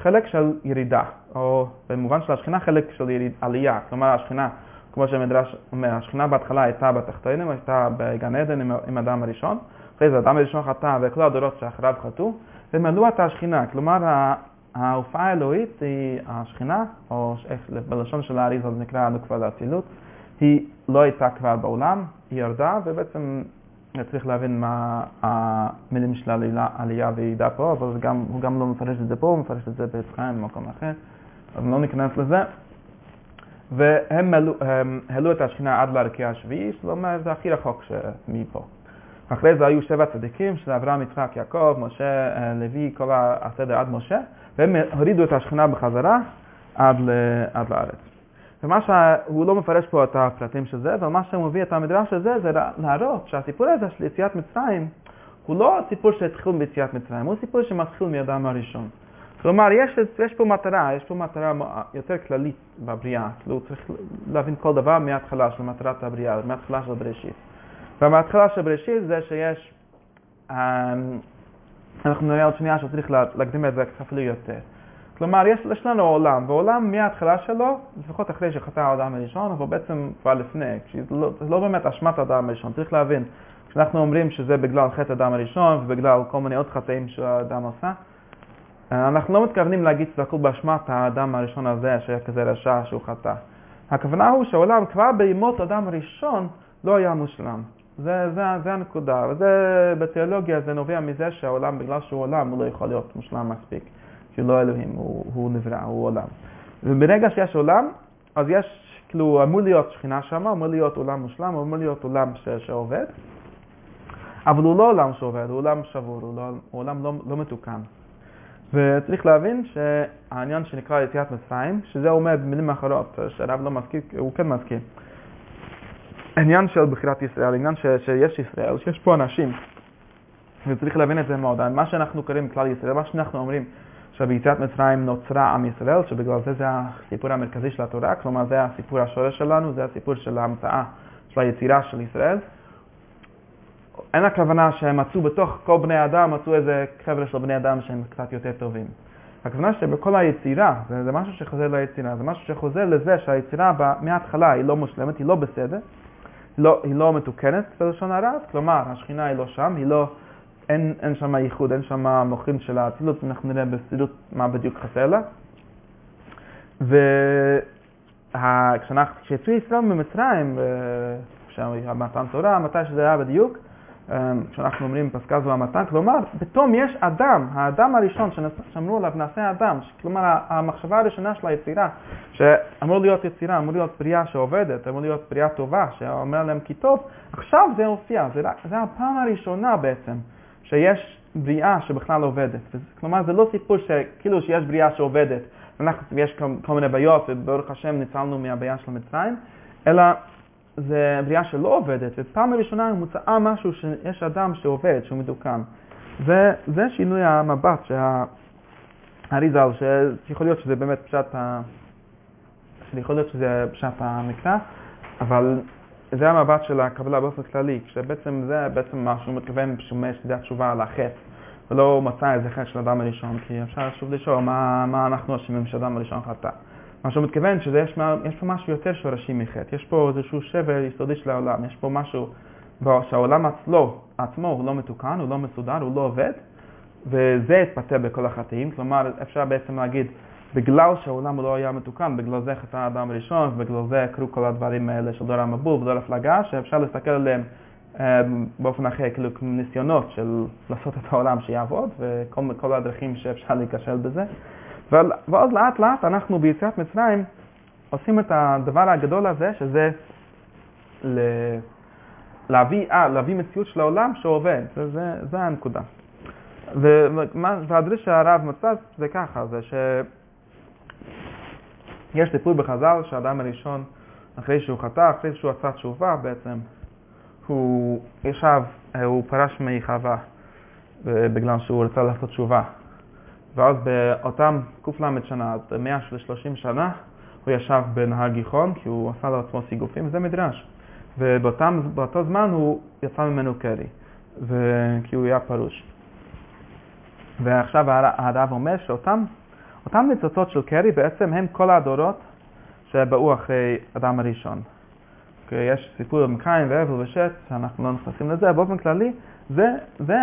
חלק של ירידה, או במובן של השכינה חלק של יריד, עלייה. כלומר, השכינה, כמו שהמדרש אומר, השכינה בהתחלה הייתה בתחתינים, הייתה בגן עדן עם, עם האדם הראשון, אחרי זה האדם הראשון חטא וכל הדורות שאחריו חטאו, עלו את השכינה. כלומר, ההופעה האלוהית היא השכינה, או בלשון של האריז זה נקרא נוקבה לאצילות, היא לא הייתה כבר בעולם, היא ירדה, ובעצם צריך להבין מה המילים של העלייה וירידה פה, אבל גם, הוא גם לא מפרש את זה פה, הוא מפרש את זה ביצחיים במקום אחר, אז לא ניכנס לזה. והם העלו את השכינה עד לערכי השביעי, זאת אומרת, זה הכי רחוק מפה. אחרי זה היו שבע צדיקים, שזה אברהם, יצחק, יעקב, משה, אה, לוי, כל הסדר עד משה, והם הורידו את השכינה בחזרה עד, עד לארץ. ומה שהוא לא מפרש פה את הפרטים של זה, אבל מה שהוא מביא את המדרש הזה זה להראות שהסיפור הזה של יציאת מצרים הוא לא סיפור שהתחיל ביציאת מצרים, הוא סיפור שמתחיל מאדם הראשון. כלומר, יש, יש פה מטרה, יש פה מטרה יותר כללית בבריאה, כאילו צריך להבין כל דבר מההתחלה של מטרת הבריאה, מההתחלה של בראשית. והמההתחלה של בראשית זה שיש, אמ, אנחנו נראה עוד שנייה שצריך להקדים את זה אפילו יותר. כלומר, יש, יש לנו עולם, ועולם מההתחלה שלו, לפחות אחרי שחטא האדם הראשון, אבל בעצם כבר לפני, זה לא, לא באמת אשמת האדם הראשון, צריך להבין, כשאנחנו אומרים שזה בגלל חטא האדם הראשון ובגלל כל מיני עוד חטאים שהאדם עושה, אנחנו לא מתכוונים להגיד שזה הכל באשמת האדם הראשון הזה, שהיה כזה רשע שהוא חטא. הכוונה הוא שהעולם כבר בימות האדם הראשון לא היה מושלם. זה, זה, זה הנקודה, וזה בתיאולוגיה זה נובע מזה שהעולם, בגלל שהוא עולם, הוא לא יכול להיות מושלם מספיק. שהוא לא אלוהים, הוא, הוא נברא, הוא עולם. וברגע שיש עולם, אז יש, כאילו, אמור להיות שכינה שם, אמור להיות עולם מושלם, אמור להיות עולם ש, שעובד, אבל הוא לא עולם שעובד, הוא עולם שבור, הוא, לא, הוא עולם לא, לא מתוקן. וצריך להבין שהעניין שנקרא יציאת מצרים, שזה אומר במילים אחרות, שהרב לא מזכיר, הוא כן מזכיר. עניין של בחירת ישראל, עניין ש, שיש ישראל, שיש פה אנשים, וצריך להבין את זה מאוד. מה שאנחנו קוראים כלל ישראל, מה שאנחנו אומרים שביציאת מצרים נוצרה עם ישראל, שבגלל זה זה הסיפור המרכזי של התורה, כלומר זה הסיפור השורש שלנו, זה הסיפור של ההמצאה של היצירה של ישראל. אין הכוונה שהם מצאו בתוך כל בני אדם, מצאו איזה חבר'ה של בני אדם שהם קצת יותר טובים. הכוונה שבכל היצירה, זה, זה משהו שחוזר ליצירה, זה משהו שחוזר לזה שהיצירה מההתחלה היא לא מושלמת, היא לא בסדר, לא, היא לא מתוקנת בלשון הרב, כלומר השכינה היא לא שם, היא לא, אין, אין שם ייחוד, אין שם מוחין של האצילות, אנחנו נראה בסדירות מה בדיוק חסר לה. וכשיצאו ישראל ממצרים, כשהמתן תורה, מתי שזה היה בדיוק, אמ, כשאנחנו אומרים פסקה זו המתן, כלומר, פתאום יש אדם, האדם הראשון שאמרו עליו נעשה אדם, כלומר המחשבה הראשונה של היצירה, שאמור להיות יצירה, אמור להיות בריאה שעובדת, אמור להיות בריאה טובה, שאומר להם כי טוב, עכשיו זה הופיע, זה, זה הפעם הראשונה בעצם, שיש בריאה שבכלל עובדת. כלומר, זה לא סיפור שכאילו שיש בריאה שעובדת, ואנחנו, יש כל מיני בעיות, וברוך השם ניצלנו מהבעיה של מצרים, אלא זה בריאה שלא עובדת, ופעם ראשונה מוצאה משהו שיש אדם שעובד, שהוא מתוקן. וזה שינוי המבט שהאריזל, שיכול להיות שזה באמת פשט ה... שיכול להיות שזה פשט המקרא, אבל זה המבט של הקבלה באופן כללי, כשבעצם זה בעצם מה שהוא מתכוון שומש לידי התשובה על החטא, ולא מצא איזה חטא של אדם הראשון, כי אפשר שוב לשאול מה, מה אנחנו אשמים שאדם הראשון חטא. מה שהוא מתכוון שיש פה משהו יותר שורשי מחטא, יש פה איזשהו שבר יסודי של העולם, יש פה משהו שהעולם עצמו, עצמו הוא לא מתוקן, הוא לא מסודר, הוא לא עובד, וזה התפתח בכל החטאים, כלומר אפשר בעצם להגיד בגלל שהעולם לא היה מתוקן, בגלל זה חטא האדם הראשון, ובגלל זה קרו כל הדברים האלה של דור המבול ודור הפלגה, שאפשר להסתכל עליהם אה, באופן אחר, כאילו ניסיונות של לעשות את העולם שיעבוד, וכל הדרכים שאפשר להיכשל בזה. ואז לאט לאט אנחנו ביציאת מצרים עושים את הדבר הגדול הזה, שזה להביא, אה, להביא מציאות של העולם שעובד, זה, זה, הנקודה. והדריש שהרב מצא זה ככה, זה שיש סיפור בחז"ל שהאדם הראשון, אחרי שהוא חטא, אחרי שהוא עשה תשובה בעצם, הוא ישב, אה, הוא פרש מחווה אה, בגלל שהוא רצה לעשות תשובה. ואז באותם ק"ל שנה, במאה של 30 שנה, הוא ישב בנהר גיחון, כי הוא עשה לעצמו סיגופים, וזה מדרש. ובאותו זמן הוא יצא ממנו קרי, כי הוא היה פרוש. ועכשיו הרב אומר שאותם אותם ניצוצות של קרי בעצם הם כל הדורות שבאו אחרי אדם הראשון. יש סיפור עם קין והבל ושת, שאנחנו לא נכנסים לזה, באופן כללי, זה, זה.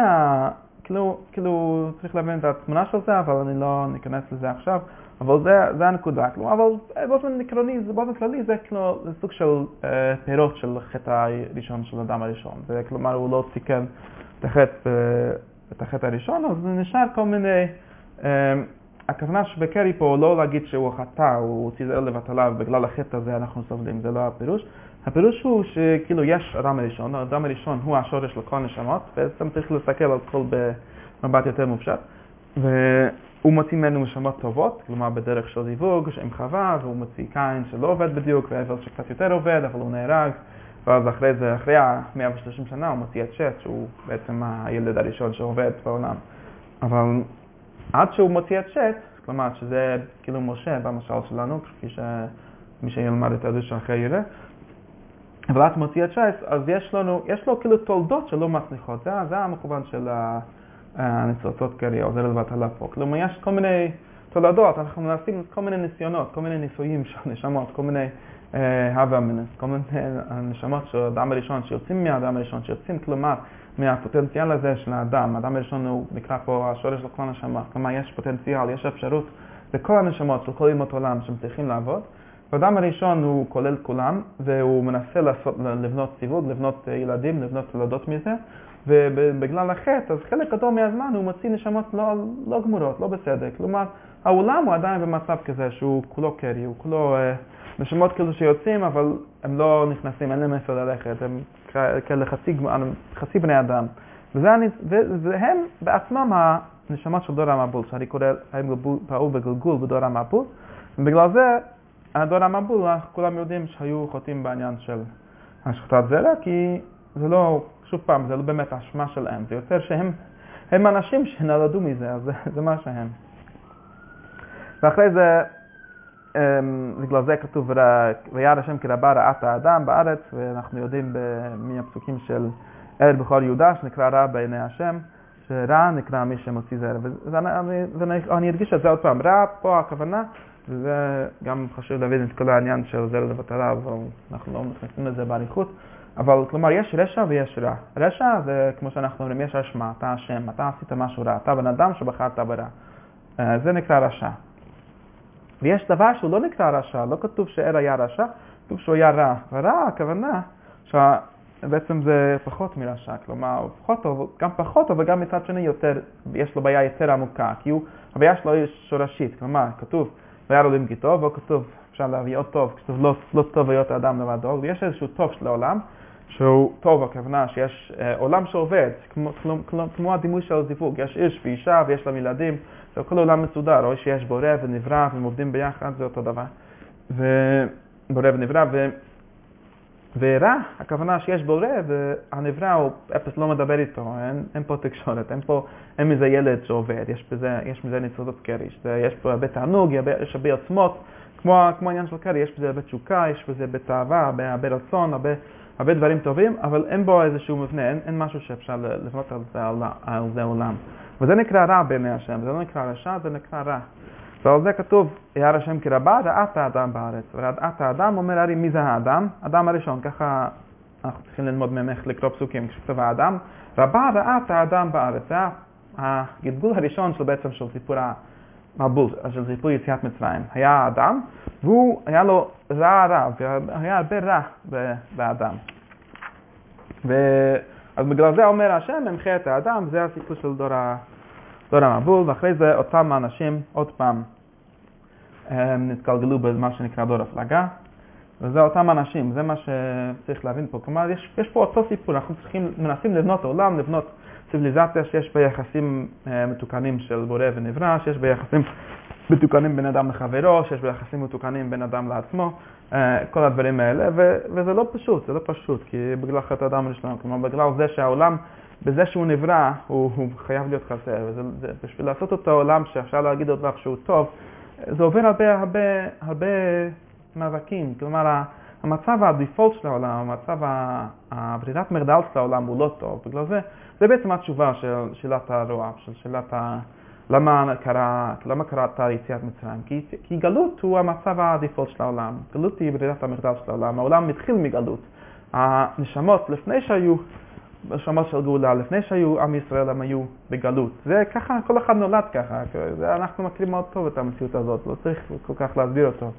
כאילו, כאילו צריך להבין את התמונה של זה, אבל אני לא ניכנס לזה עכשיו, אבל זה, זה הנקודה. כאילו, אבל באופן עקרוני, באופן כללי זה כאילו זה סוג של אה, פירות של חטא הראשון של האדם הראשון. זה כלומר, הוא לא תיקן את החטא, אה, את החטא הראשון, אז נשאר כל מיני... אה, הכוונה שבקרי פה לא להגיד שהוא חטא, הוא זה לבטלה ובגלל החטא הזה אנחנו סובלים, זה לא הפירוש. הפירוש הוא שכאילו יש אדם הראשון, האדם הראשון הוא השורש לכל נשמות, בעצם צריך להסתכל על כל במבט יותר מופשט, והוא מוציא ממנו נשמות טובות, כלומר בדרך של זיווג, עם חווה, והוא מוציא קין שלא עובד בדיוק, והבל שקצת יותר עובד, אבל הוא נהרג, ואז אחרי זה, אחרי ה-130 שנה הוא מוציא את שט, שהוא בעצם הילד הראשון שעובד בעולם. אבל עד שהוא מוציא את שט, כלומר שזה כאילו משה במשל שלנו, כפי שמי שילמד את הדרישה אחרי יראה, אבל את שט, אז יש לנו, יש לו כאילו תולדות שלא מצליחות, זה, זה המכוון של הניצוצות כאלה, עוזר לבטלה פה. כלומר יש כל מיני תולדות, אנחנו מנסים כל מיני ניסיונות, כל מיני ניסויים של נשמות, כל מיני הווה מינס, כל מיני נשמות של האדם הראשון שיוצאים מהאדם הראשון, שיוצאים כלומר מהפוטנציאל הזה של האדם. האדם הראשון הוא נקרא פה השורש של כל. כלומר, יש פוטנציאל, יש אפשרות לכל הנשמות של כל ימות עולם שהם צריכים לעבוד. והאדם הראשון הוא כולל כולם, והוא מנסה לעשות, לבנות סיווג, לבנות ילדים, לבנות תולדות מזה, ובגלל החטא, אז חלק גדול מהזמן הוא מוציא נשמות לא, לא גמורות, לא בסדר. כלומר, העולם הוא עדיין במצב כזה שהוא כולו קרי, הוא כולו אה, נשמות כאילו שיוצאים, אבל הם לא נכנסים, אין להם איפה ללכת, הם כאלה חצי, חצי בני אדם. וזה, והם בעצמם הנשמות של דור המבול, שאני קורא להם פעול בגלגול בדור המבול, ובגלל זה הדור המבול, כולם יודעים שהיו חוטאים בעניין של השחטת זרע, כי זה לא, שוב פעם, זה לא באמת אשמה שלהם, זה יותר שהם הם אנשים שנולדו מזה, אז זה, זה מה שהם. ואחרי זה, אמ, בגלל זה כתוב, "ורא- וירא השם כי רבה רעת האדם בארץ, ואנחנו יודעים מהפסוקים של ארץ בכור יהודה, שנקרא רע בעיני השם, שרע נקרא מי שמוציא זרע. ואני אני- ואני- אני אדגיש את זה עוד פעם, רע פה הכוונה, וזה גם חשוב להבין את כל העניין של זרע לבטלה, אבל אנחנו לא נכנסים לזה באריכות. אבל כלומר, יש רשע ויש רע. רשע זה כמו שאנחנו אומרים, יש אשמה, אתה אשם, אתה עשית משהו רע, אתה בן אדם שבחרת ברע. אה, זה נקרא רשע. ויש דבר שהוא לא נקרא רשע, לא כתוב שער היה רשע, כתוב שהוא היה רע. ורע, הכוונה, שבעצם זה פחות מרשע, כלומר, הוא פחות טוב, גם פחות טוב, וגם מצד שני יותר, יש לו בעיה יותר עמוקה, כי הוא, הבעיה שלו היא שורשית, כלומר, כתוב, וירא אלוהים כי טוב, או כתוב, אפשר להביא עוד טוב, כתוב לא, לא טוב היות האדם לבדו, ויש איזשהו טוב של העולם, שהוא טוב, הכוונה שיש אה, עולם שעובד, כמו, כמו, כמו, הדימוי של זיווג, יש איש ואישה ויש להם ילדים, זה כל עולם מסודר, או שיש בורא ונברא והם עובדים ביחד, זה אותו דבר. ובורא ונברא, ו... ורע, הכוונה שיש בורא והנברא הוא אפס לא מדבר איתו, אין, אין פה תקשורת, אין פה, אין מזה ילד שעובד, יש בזה, יש מזה ניצוצות קרי, יש פה הרבה תענוג, יש הרבה- עוצמות, כמו, כמו העניין של קרי, יש בזה הרבה תשוקה, יש בזה הרבה תאווה, הרבה, הרבה רצון, הרבה, הרבה דברים טובים, אבל אין בו איזשהו מבנה, אין, אין משהו שאפשר לבנות על זה, על זה עולם. וזה נקרא רע בעיני השם, זה לא נקרא רשע, זה נקרא רע. ועל זה כתוב, ירא השם כי רבה רעת האדם בארץ. ורעת האדם אומר הרי מי זה האדם? אדם הראשון, ככה אנחנו צריכים ללמוד ממך לקרוא פסוקים כשכתוב האדם. רבה רעת האדם בארץ. זה הגלגול הראשון של בעצם של סיפור המבול, של סיפור יציאת מצרים. היה האדם, והוא, היה לו רע רב, היה הרבה רע באדם. ו... אז בגלל זה אומר השם, ממחה את האדם, זה הסיפור של דור. דור המבול, ואחרי זה אותם האנשים, עוד פעם, הם נתגלגלו במה שנקרא דור הפלגה, וזה אותם אנשים, זה מה שצריך להבין פה. כלומר, יש, יש פה אותו סיפור, אנחנו צריכים, מנסים לבנות עולם, לבנות ציוויליזציה שיש בה יחסים אה, מתוקנים של בורא ונברא, שיש בה יחסים מתוקנים בין אדם לחברו, שיש בה יחסים מתוקנים בין אדם לעצמו, אה, כל הדברים האלה, ו, וזה לא פשוט, זה לא פשוט, כי בגלל חטא אדם הראשון, כלומר, בגלל זה שהעולם, בזה שהוא נברא, הוא, הוא חייב להיות חסר, וזה, זה, בשביל לעשות אותו עולם שאפשר להגיד עוד לך שהוא טוב, זה עובר הרבה, הרבה, הרבה מאבקים, כלומר, המצב הדיפולט של העולם, המצב, הברירת מחדל של העולם הוא לא טוב, בגלל זה, זה בעצם התשובה של שאלת הרוע, של שאלת ה... למה קרה, למה קראת יציאת מצרים? כי, כי גלות הוא המצב הדיפולט של העולם, גלות היא ברירת המחדל של העולם, העולם התחיל מגלות. הנשמות לפני שהיו, נשמות של גאולה, לפני שהיו עם ישראל הם היו בגלות. זה ככה, כל אחד נולד ככה, זה, אנחנו מכירים מאוד טוב את המציאות הזאת, לא צריך כל כך להסביר אותו.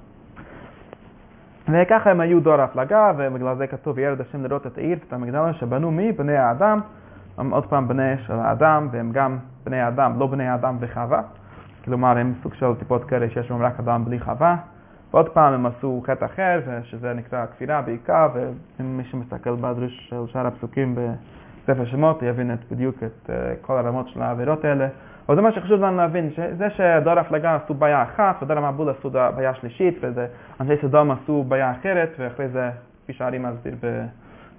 וככה הם היו דור הפלגה, ובגלל זה כתוב, ירד השם לראות את העיר ואת המגדל שבנו מי? בני האדם, הם עוד פעם בני של האדם, והם גם בני האדם, לא בני האדם וחווה. כלומר, הם סוג של טיפות כאלה שיש בהם רק אדם בלי חווה. ועוד פעם הם עשו חטא אחר, שזה נקרא כפירה בעיקר, ומי שמסתכל בדרוש של שאר הפסוקים בספר שמות, יבין את, בדיוק את uh, כל הרמות של העבירות האלה. אבל זה מה שחשוב לנו להבין, שזה שדור הפלגה עשו בעיה אחת, ודור המבול עשו בעיה שלישית, ואנשי סדום עשו בעיה אחרת, ואחרי זה, כפי שהארי מסביר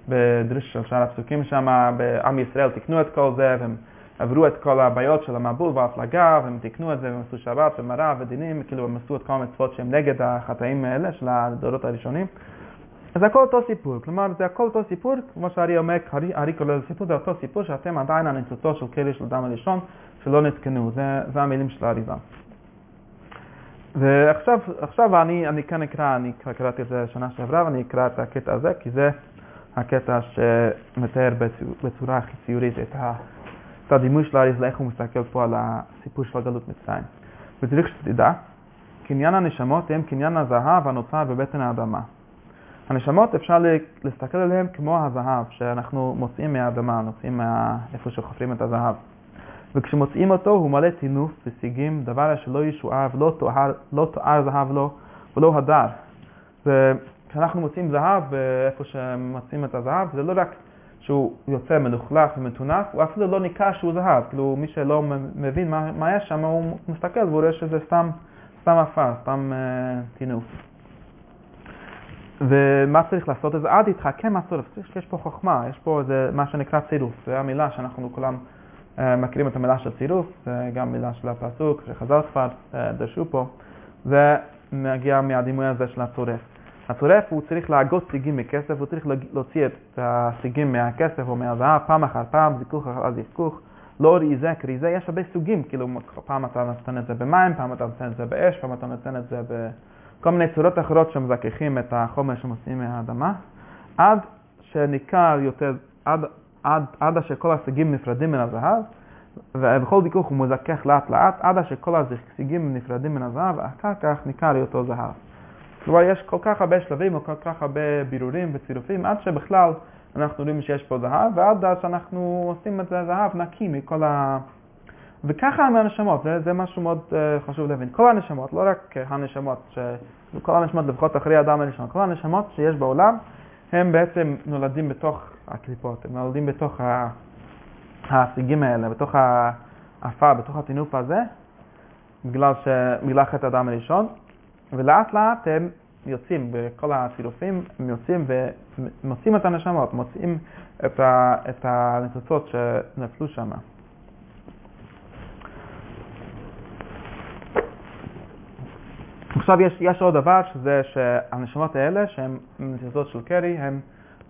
בדרוש של שאר הפסוקים שם, בעם ישראל תיקנו את כל זה, והם עברו את כל הבעיות של המבול וההפלגה, והם תיקנו את זה, והם עשו שבת ומראה ודינים, כאילו הם עשו את כל המצוות שהם נגד החטאים האלה של הדורות הראשונים. אז הכל אותו סיפור, כלומר זה הכל אותו סיפור, כמו שהארי אומר, הארי לזה סיפור, זה אותו סיפור שאתם עדיין הניצוצו של קרי של אדם הראשון, שלא נתקנו, זה, זה המילים של האריזה. ועכשיו עכשיו אני, אני כאן אקרא, אני קראתי את זה שנה שעברה, ואני אקרא את הקטע הזה, כי זה הקטע שמתאר בצורה הכי ציורית את, ה, את הדימוי של האריזה, איך הוא מסתכל פה על הסיפור של הגלות מצרים. וצריך שתדע, קניין הנשמות הם קניין הזהב הנוצר בבטן האדמה. הנשמות אפשר להסתכל עליהן כמו הזהב שאנחנו מוצאים מהאדמה, מוצאים מה... איפה שחופרים את הזהב. וכשמוצאים אותו הוא מלא טינוף ושיגים, דבר שלא ישוער ולא תואר, לא תואר זהב לו ולא הדר. וכשאנחנו מוצאים זהב ואיפה שמוצאים את הזהב, זה לא רק שהוא יוצא מלוכלך ומטונף, הוא אפילו לא ניכר שהוא זהב. כאילו מי שלא מבין מה, מה יש שם, הוא מסתכל והוא רואה שזה סתם, סתם עפר, סתם uh, טינוף. ומה צריך לעשות? אז עד יתחכם הסורף. יש פה חוכמה, יש פה איזה, מה שנקרא צירוף. זו המילה שאנחנו כולם uh, מכירים את המילה של צירוף, זה גם מילה של הפסוק, שחז"ל כבר uh, דרשו פה. זה מגיע מהדימוי הזה של הצורף. הצורף הוא צריך להגות סיגים מכסף, הוא צריך להוציא את הסיגים מהכסף או מהזהב פעם אחר פעם, זיכוך אחר זיכוך, לא ריזה כריזה, יש הרבה סוגים, כאילו פעם אתה נותן את זה במים, פעם אתה נותן את זה באש, פעם אתה נותן את זה בכל מיני צורות אחרות שמזככים את החומר שמוציאים מהאדמה, עד שניכר יותר, עד, עד, עד שכל הסיגים נפרדים מן הזהב, ובכל זיכוך הוא מזכך לאט לאט, עד שכל הסיגים נפרדים מן הזהב, ואחר כך ניכר אותו זהב. כלומר, יש כל כך הרבה שלבים וכל כך הרבה בירורים וצירופים, עד שבכלל אנחנו רואים שיש פה זהב, ועד שאנחנו עושים את זה זהב נקי מכל ה... וככה עם הנשמות, זה, זה משהו מאוד uh, חשוב להבין. כל הנשמות, לא רק הנשמות, ש... כל הנשמות לפחות אחרי אדם הראשון, כל הנשמות שיש בעולם, הם בעצם נולדים בתוך הקליפות, הם נולדים בתוך השיגים האלה, בתוך האפה, בתוך הטינוף הזה, בגלל, ש... חטא האדם הראשון, ולאט לאט הם יוצאים, בכל הצירופים הם יוצאים ומוצאים את הנשמות, מוצאים את, ה, את הניצוצות שנפלו שם. עכשיו יש, יש עוד דבר, שזה שהנשמות האלה, שהן ניצוצות של קרי, הן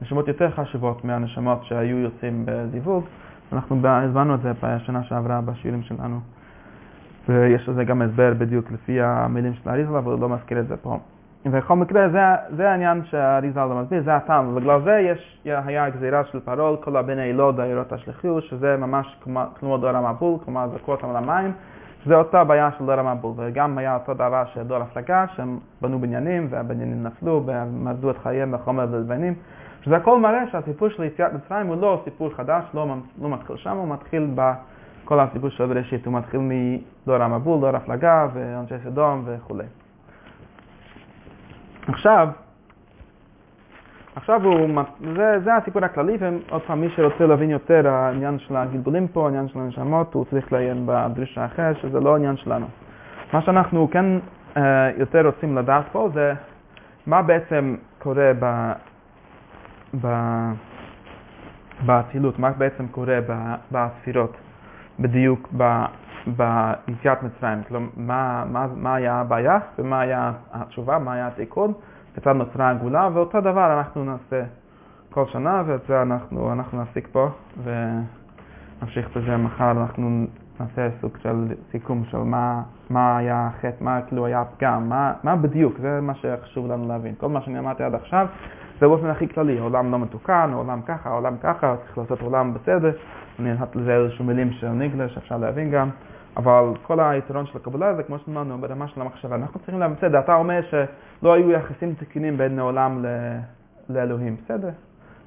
נשמות יותר חשובות מהנשמות שהיו יוצאים בזיווג. אנחנו הזמנו את זה בשנה שעברה בשיעורים שלנו. ויש לזה גם הסבר בדיוק לפי המילים של אריזלה, אבל הוא לא מזכיר את זה פה. ובכל מקרה, זה, זה העניין שהאריזל לא מסביר, זה הטעם, ובגלל זה יש, היה גזירה של פרול, כל הבני לא דיירות השלכיו, שזה ממש כמו דור המבול, כלומר זרקו אותם על המים, שזה אותה בעיה של דור המבול, וגם היה אותו דבר של דור הפלגה, שהם בנו בניינים, והבניינים נפלו, ומרדו את חייהם בחומר ולבנים, שזה הכל מראה שהסיפור של יציאת מצרים הוא לא סיפור חדש, לא, לא מתחיל שם, הוא מתחיל ב... כל הסיפור של בראשית, הוא מתחיל מדור המבול, דור הפלגה ואנשי סדום וכולי. עכשיו, עכשיו הוא, זה, זה הסיפור הכללי, ועוד פעם, מי שרוצה להבין יותר העניין של הגלגולים פה, העניין של הנשמות, הוא צריך לעיין בדרישה האחרת, שזה לא העניין שלנו. מה שאנחנו כן אה, יותר רוצים לדעת פה זה מה בעצם קורה ב... ב... באצילות, מה בעצם קורה בספירות. בדיוק ביציאת מצרים. כלומר, מה, מה, מה היה הבעיה ומה היה התשובה, מה היה התיקון, כיצד נוצרה הגאולה, ואותו דבר אנחנו נעשה כל שנה, ואת זה אנחנו, אנחנו נפסיק פה ונמשיך בזה מחר. אנחנו נעשה סוג של סיכום של מה, מה היה החטא, מה כאילו היה הפגם, מה, מה בדיוק, זה מה שחשוב לנו להבין. כל מה שאני אמרתי עד עכשיו זה באופן הכי כללי, העולם לא מתוקן, העולם ככה, העולם ככה, צריך לעשות עולם בסדר. אני נתתי לזה איזשהו מילים של ניגלה שאפשר להבין גם, אבל כל היתרון של הקבלה זה כמו שאמרנו ברמה של המחשבה. אנחנו צריכים להבין, בסדר, אתה אומר שלא היו יחסים תקינים בין העולם לאלוהים, בסדר.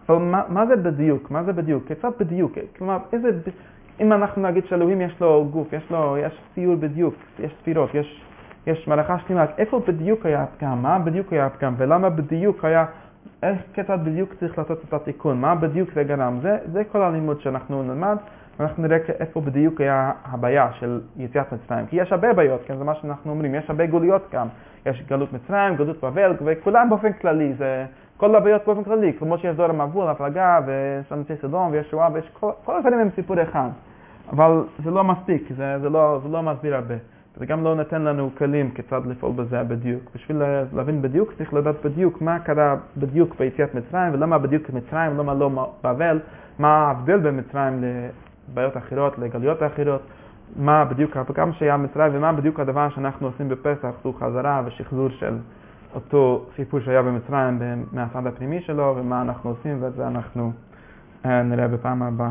אבל מה, מה זה בדיוק? מה זה בדיוק? כיצד בדיוק? כלומר, איזה... אם אנחנו נגיד שאלוהים יש לו גוף, יש לו, יש ציור בדיוק, יש ספירות, יש, יש מלאכה שלמה, איפה בדיוק היה הפגם? מה בדיוק היה הפגם? ולמה בדיוק היה איך כיצד בדיוק צריך לעשות את התיקון, מה בדיוק זה גרם. זה, זה כל הלימוד שאנחנו נלמד, ואנחנו נראה איפה בדיוק היה הבעיה של יציאת מצרים. כי יש הרבה בעיות, כן, זה מה שאנחנו אומרים, יש הרבה גלויות גם. יש גלות מצרים, גלות בבל, וכולם באופן כללי, זה כל הבעיות באופן כללי, כמו שיש דור המבול, הפלגה, ויש אנשי סדום, ויש שואה, ויש כל, כל הדברים הם סיפור אחד. אבל זה לא מספיק, זה, זה, לא, זה לא מסביר הרבה. זה גם לא נותן לנו כלים כיצד לפעול בזה בדיוק. בשביל להבין בדיוק צריך לדעת בדיוק מה קרה בדיוק ביציאת מצרים ולמה בדיוק מצרים, למה לא בבל, מה ההבדל בין מצרים לבעיות אחרות, לגלויות אחרות, מה בדיוק הפגם שהיה מצרים ומה בדיוק הדבר שאנחנו עושים בפסח, זו חזרה ושחזור של אותו סיפור שהיה במצרים מהצד הפנימי שלו ומה אנחנו עושים ואת זה אנחנו אה, נראה בפעם הבאה.